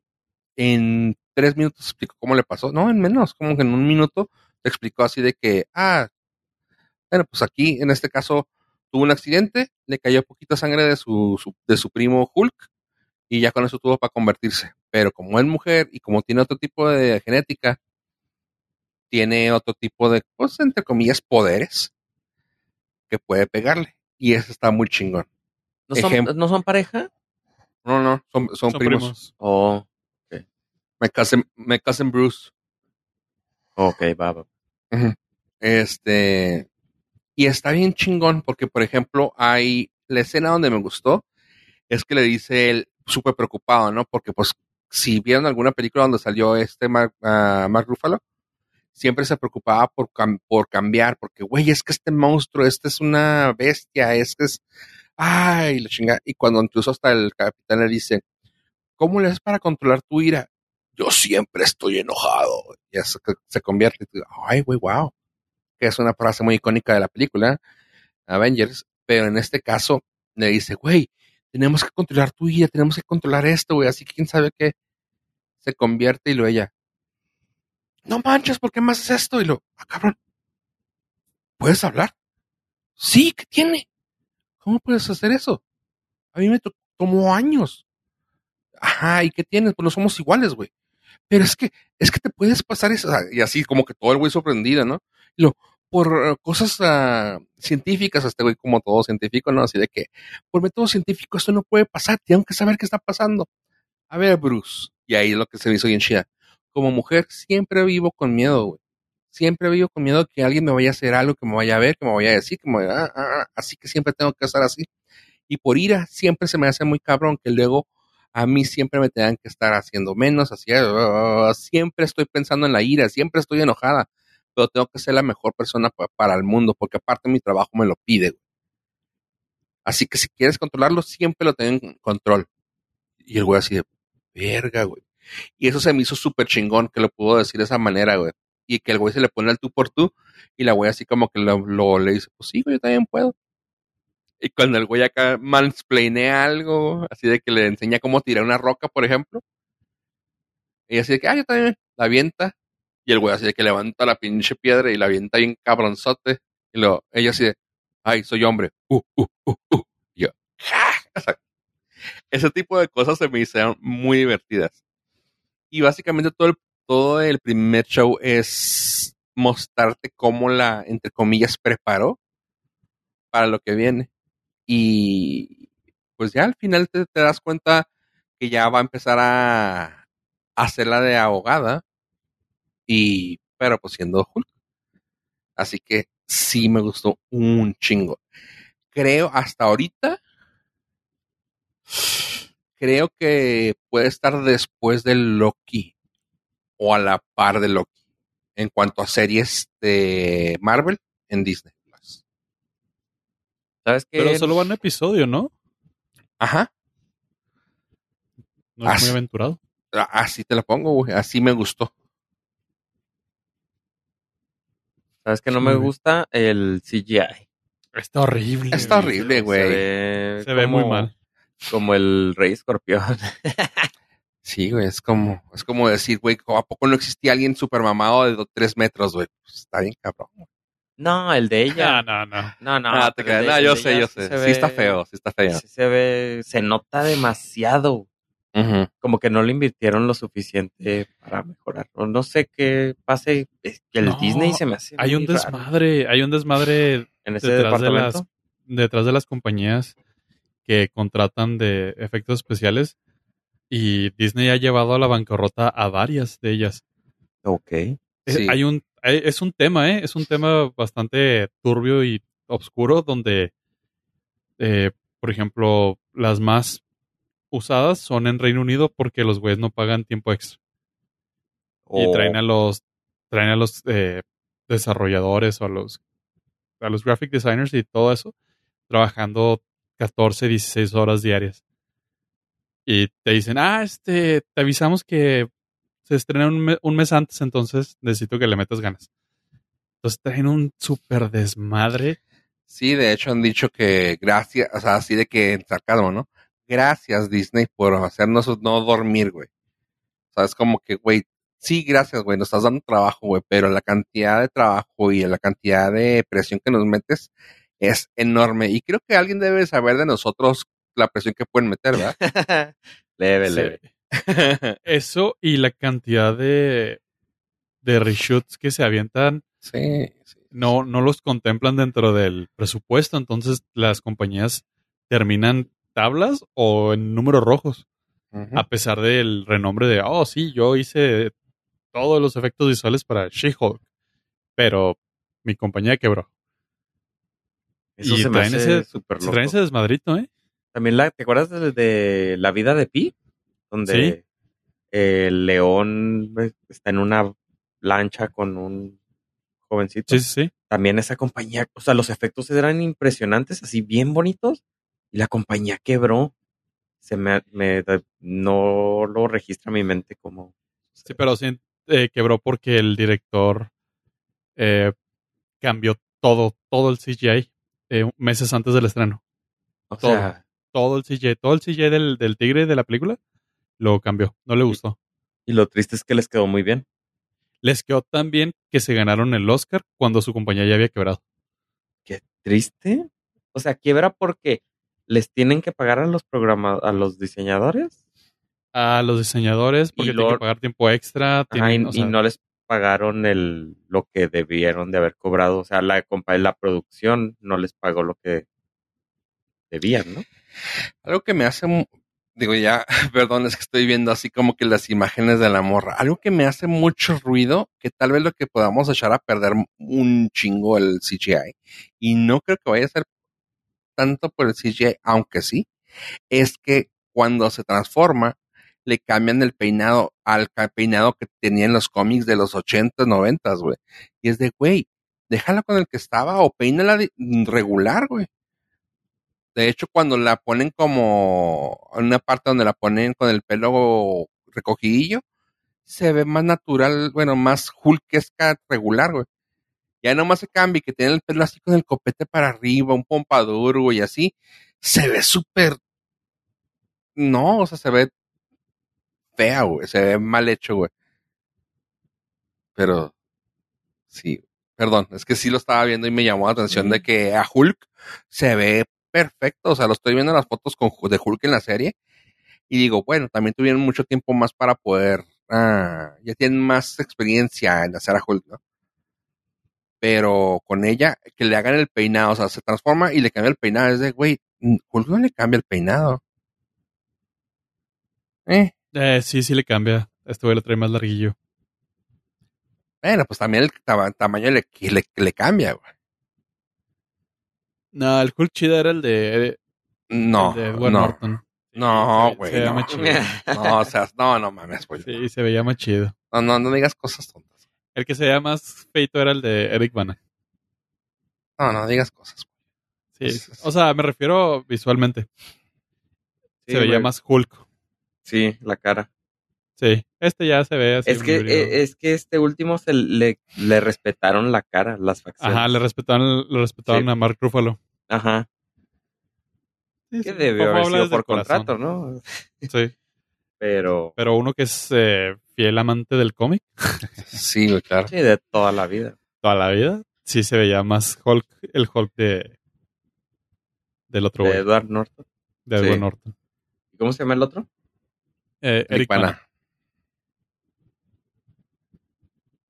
en tres minutos explicó cómo le pasó. No, en menos, como que en un minuto te explicó así de que, ah, bueno, pues aquí, en este caso, tuvo un accidente, le cayó poquita sangre de su, su- de su primo Hulk y ya con eso tuvo para convertirse. Pero como es mujer y como tiene otro tipo de genética, tiene otro tipo de, pues, entre comillas, poderes que puede pegarle. Y eso está muy chingón. ¿No son, Ejem- ¿no son pareja? No, no, son, son, son primos. primos. Oh, Me casen, me casen Bruce. ok, va, va. Este, y está bien chingón porque, por ejemplo, hay la escena donde me gustó, es que le dice él súper preocupado, ¿no? Porque, pues, si vieron alguna película donde salió este Mark, ah, Mark Ruffalo, siempre se preocupaba por, cam- por cambiar, porque, güey, es que este monstruo, este es una bestia, este es, ay, la chingada. Y cuando incluso hasta el capitán le dice, ¿cómo le haces para controlar tu ira? Yo siempre estoy enojado. Y eso se convierte, ay, güey, wow. Que es una frase muy icónica de la película, Avengers, pero en este caso le dice, güey, tenemos que controlar tu ira, tenemos que controlar esto, güey, así que quién sabe qué. Se convierte y lo ella, no manches, ¿por qué me haces esto? Y lo, ah, cabrón, ¿puedes hablar? Sí, ¿qué tiene? ¿Cómo puedes hacer eso? A mí me to- tomó años. Ajá, ¿y qué tienes? Pues no somos iguales, güey. Pero es que, es que te puedes pasar eso. Y así como que todo el güey sorprendido, ¿no? Y lo, por eh, cosas ah, científicas, este güey como todo científico, ¿no? Así de que, por método científico esto no puede pasar, tengo que saber qué está pasando. A ver, Bruce. Y ahí es lo que se me hizo bien chida. Como mujer siempre vivo con miedo, güey. Siempre vivo con miedo que alguien me vaya a hacer algo, que me vaya a ver, que me vaya a decir, que me vaya a... ah, ah, así que siempre tengo que estar así. Y por ira siempre se me hace muy cabrón que luego a mí siempre me tengan que estar haciendo menos, así, ah, siempre estoy pensando en la ira, siempre estoy enojada, pero tengo que ser la mejor persona pa- para el mundo, porque aparte mi trabajo me lo pide. Así que si quieres controlarlo, siempre lo tengo en control. Y el güey así de, verga, güey. Y eso se me hizo súper chingón que lo pudo decir de esa manera, güey. Y que el güey se le pone al tú por tú y la güey así como que lo, le dice, pues sí, yo también puedo. Y cuando el güey acá mansplainea algo, así de que le enseña cómo tirar una roca, por ejemplo. Y así de que, ah, yo también, la avienta. Y el güey así de que levanta la pinche piedra y la avienta bien cabronzote. Y luego, ella así de, ay, soy hombre. Uh, uh, uh, uh. Y yo, ¡ja! <laughs> O sea, ese tipo de cosas se me hicieron muy divertidas. Y básicamente todo el, todo el primer show es mostrarte cómo la, entre comillas, preparó para lo que viene. Y pues ya al final te, das cuenta que ya va a empezar a, a hacerla de abogada. Y, pero pues siendo Hulk. Así que sí me gustó un chingo. Creo hasta ahorita. Creo que puede estar después de Loki. O a la par de Loki. En cuanto a series de Marvel en Disney Plus. ¿Sabes qué? Pero solo va un episodio, ¿no? Ajá. No es Ah, muy aventurado. a- Así te la pongo, güey. Así me gustó. ¿Sabes que no Sí, me gusta? El CGI. Está horrible. Está güey. horrible, Se güey. ve, Se ve muy mal. Como el Rey Escorpión. <laughs> Sí, güey. Es como, es como decir, güey, ¿a poco no existía alguien super mamado de tres metros, güey? Pues está bien, cabrón. No, el de ella. <laughs> No, no, no. No, no. Ah, te creas. No, yo sé, yo sí sé. Sí ve- está feo, sí está feo. Sí se ve, se nota demasiado. Como que no le invirtieron lo suficiente para mejorar. O no sé qué pase. Es que el No, Disney se me hace. Hay un raro desmadre, hay un desmadre en ese detrás de departamento. las detrás de las compañías que contratan de efectos especiales y Disney ha llevado a la bancarrota a varias de ellas. Ok. Eh, Sí. Hay un hay- es un tema, ¿eh? Es un tema bastante turbio y oscuro donde eh, por ejemplo, las más usadas son en Reino Unido porque los güeyes no pagan tiempo extra. y O- traen a los traen a los eh, desarrolladores o a los a los graphic designers y todo eso trabajando 14, 16 horas diarias. Y te dicen, ah, este, te avisamos que se estrena un, me- un mes antes, entonces necesito que le metas ganas. Entonces traen un súper desmadre. Sí, de hecho han dicho que gracias, o sea, así de que en sarcasmo, ¿no? Gracias Disney por hacernos no dormir, güey. O sea, es como que, güey, sí, gracias, güey, nos estás dando trabajo, güey, pero la cantidad de trabajo y la cantidad de presión que nos metes es enorme. Y creo que alguien debe saber de nosotros la presión que pueden meter, ¿verdad? <laughs> leve, Sí. leve. <laughs> Eso y la cantidad de, de reshoots que se avientan sí, sí. no, no los contemplan dentro del presupuesto, entonces las compañías terminan tablas o en números rojos, a pesar del renombre de, oh, sí, yo hice todos los efectos visuales para She-Hulk, pero mi compañía quebró. Eso y se me traen hace ese, se loco. traen ese desmadrito, ¿eh? También la, ¿te acuerdas de, de La vida de Pi? Donde Sí. el león eh, está en una lancha con un jovencito. Sí, sí, sí. También esa compañía, o sea, los efectos eran impresionantes, así bien bonitos, y la compañía quebró. Se me, me no lo registra mi mente como. Sí, pero sí eh, quebró porque el director eh, cambió todo, todo el CGI eh, meses antes del estreno. O todo. sea, Todo el CGI, todo el CGI del, del tigre de la película lo cambió. No le gustó. y lo triste es que les quedó muy bien. Les quedó tan bien que se ganaron el Oscar cuando su compañía ya había quebrado. Qué triste. O sea, quiebra porque les tienen que pagar a los a los diseñadores A los diseñadores, porque lo- tienen que pagar tiempo extra. Ajá, tienen, y, o sea, y no les pagaron el lo que debieron de haber cobrado. O sea, la, la producción no les pagó lo que debían, ¿no? Algo que me hace, digo ya, <laughs> perdón, es que estoy viendo así como que las imágenes de la morra. Algo que me hace mucho ruido, que tal vez lo que podamos echar a perder un chingo el CGI, y no creo que vaya a ser tanto por el CGI, aunque sí, es que cuando se transforma, le cambian el peinado al peinado que tenía en los cómics de los 80, 90, güey. Y es de, güey, déjala con el que estaba o peínala regular, güey. De hecho, cuando la ponen como en una parte donde la ponen con el pelo recogidillo, se ve más natural, bueno, más hulkesca regular, güey. Ya nomás se cambia y que tiene el pelo así con el copete para arriba, un pompadour, güey, y así. Se ve súper. No, o sea, se ve fea, güey. Se ve mal hecho, güey. Pero, sí. Perdón, es que sí lo estaba viendo y me llamó la atención de que a Hulk se ve perfecto. O sea, lo estoy viendo en las fotos con, de Hulk en la serie. Y digo, bueno, también tuvieron mucho tiempo más para poder. ah, ya tienen más experiencia en hacer a Hulk, ¿no? Pero con ella, que le hagan el peinado, o sea, se transforma y le cambia el peinado. Es de, güey, Hulk no le cambia el peinado. Eh, eh, sí, sí le cambia. Este güey lo trae más larguillo. bueno, pues también el tama- tamaño le, le, le cambia, güey. No, el Hulk chido era el de, No, el de Edward no, Norton. no, Se- güey. se veía no, más chido. <laughs> no, o sea, no, no mames, güey. Sí, se veía más chido. No, no, no digas cosas tontas. El que se veía más feito era el de Eric Bana. No, no digas cosas. Sí, Es- o sea, me refiero visualmente. Sí, se veía güey. más Hulk. Sí, la cara. Sí, este ya se ve así. Es que, eh, es que este último se le, le respetaron la cara, las facciones. Ajá, le respetaron, le respetaron Sí. a Mark Ruffalo. Ajá. Sí, Que debió haber sido por contrato, ¿no? Sí, Pero pero uno que es eh, fiel amante del cómic Sí, claro. sí, de toda la vida. toda la vida, sí se veía más Hulk, el Hulk de del otro De güey, Edward Norton. de Edward. Norton. ¿Y cómo se llama el otro? Eh, Eric Bana. Bana.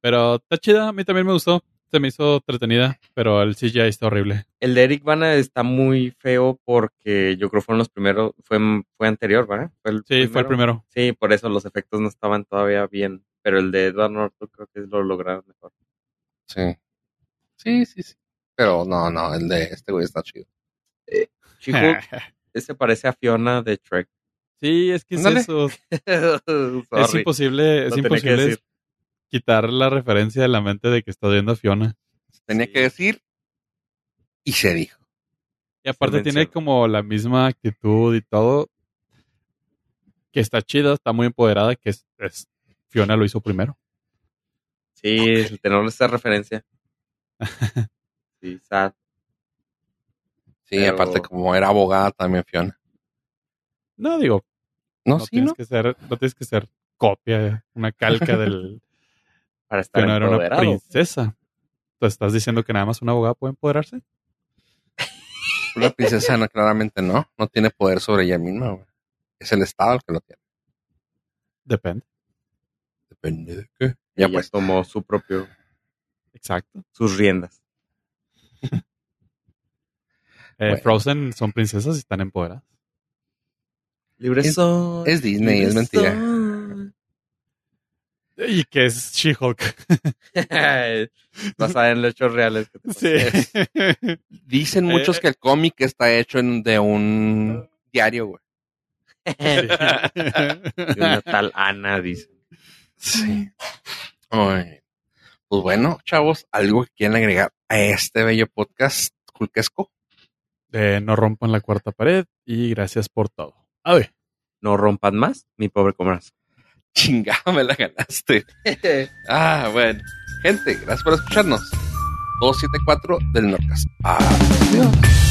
Pero está chida, a mí también me gustó. Se me hizo entretenida, pero el CGI está horrible. El de Eric Bana está muy feo porque yo creo que fueron los primeros, fue, fue anterior, ¿verdad? Fue el Sí, fue el primero. Sí, por eso los efectos no estaban todavía bien. Pero el de Edward Norton creo que lo lograron mejor. Sí. Sí, sí, sí. Pero no, no, el de este güey está chido. She-Hulk, <laughs> ese parece a Fiona de Trek. sí, es que es eso. <laughs> Es imposible, es imposible. Quitar la referencia de la mente de que estás viendo a Fiona. Tenía Sí. que decir y se dijo. Y aparte Se tiene como la misma actitud y todo. Que está chida, está muy empoderada, que es, es- Fiona lo hizo primero. Sí, el tener esa referencia. <laughs> Sí, sad. Sí, Pero- aparte como era abogada también Fiona. No, digo, No, no, sí, tienes ¿no? que ser, no tienes que ser copia, una calca del <laughs> Para estar era una princesa. ¿Tú estás diciendo que nada más una abogada puede empoderarse? <laughs> La princesa no, claramente no. No tiene poder sobre ella misma, güey. Es el Estado el que lo tiene. Depende. Depende de qué. Ya Ella pues. tomó su propio, Exacto. sus riendas. <laughs> Eh, Bueno. Frozen son princesas y están empoderadas. Libre Es- soy, es Disney, es mentira. soy. Y que es She-Hulk. <laughs> Basada en los hechos reales. Que sí. Dicen eh, muchos que el cómic está hecho de un diario, güey. de una tal Ana, dicen. Sí. Pues bueno, chavos, algo que quieren agregar a este bello podcast culquesco. Eh, no rompan la cuarta pared y gracias por todo. A ver. No rompan más, mi pobre comercio. Chingada, me la ganaste. Este. ah, bueno. Gente, gracias por escucharnos. 274 del Norcas. Ah, adiós.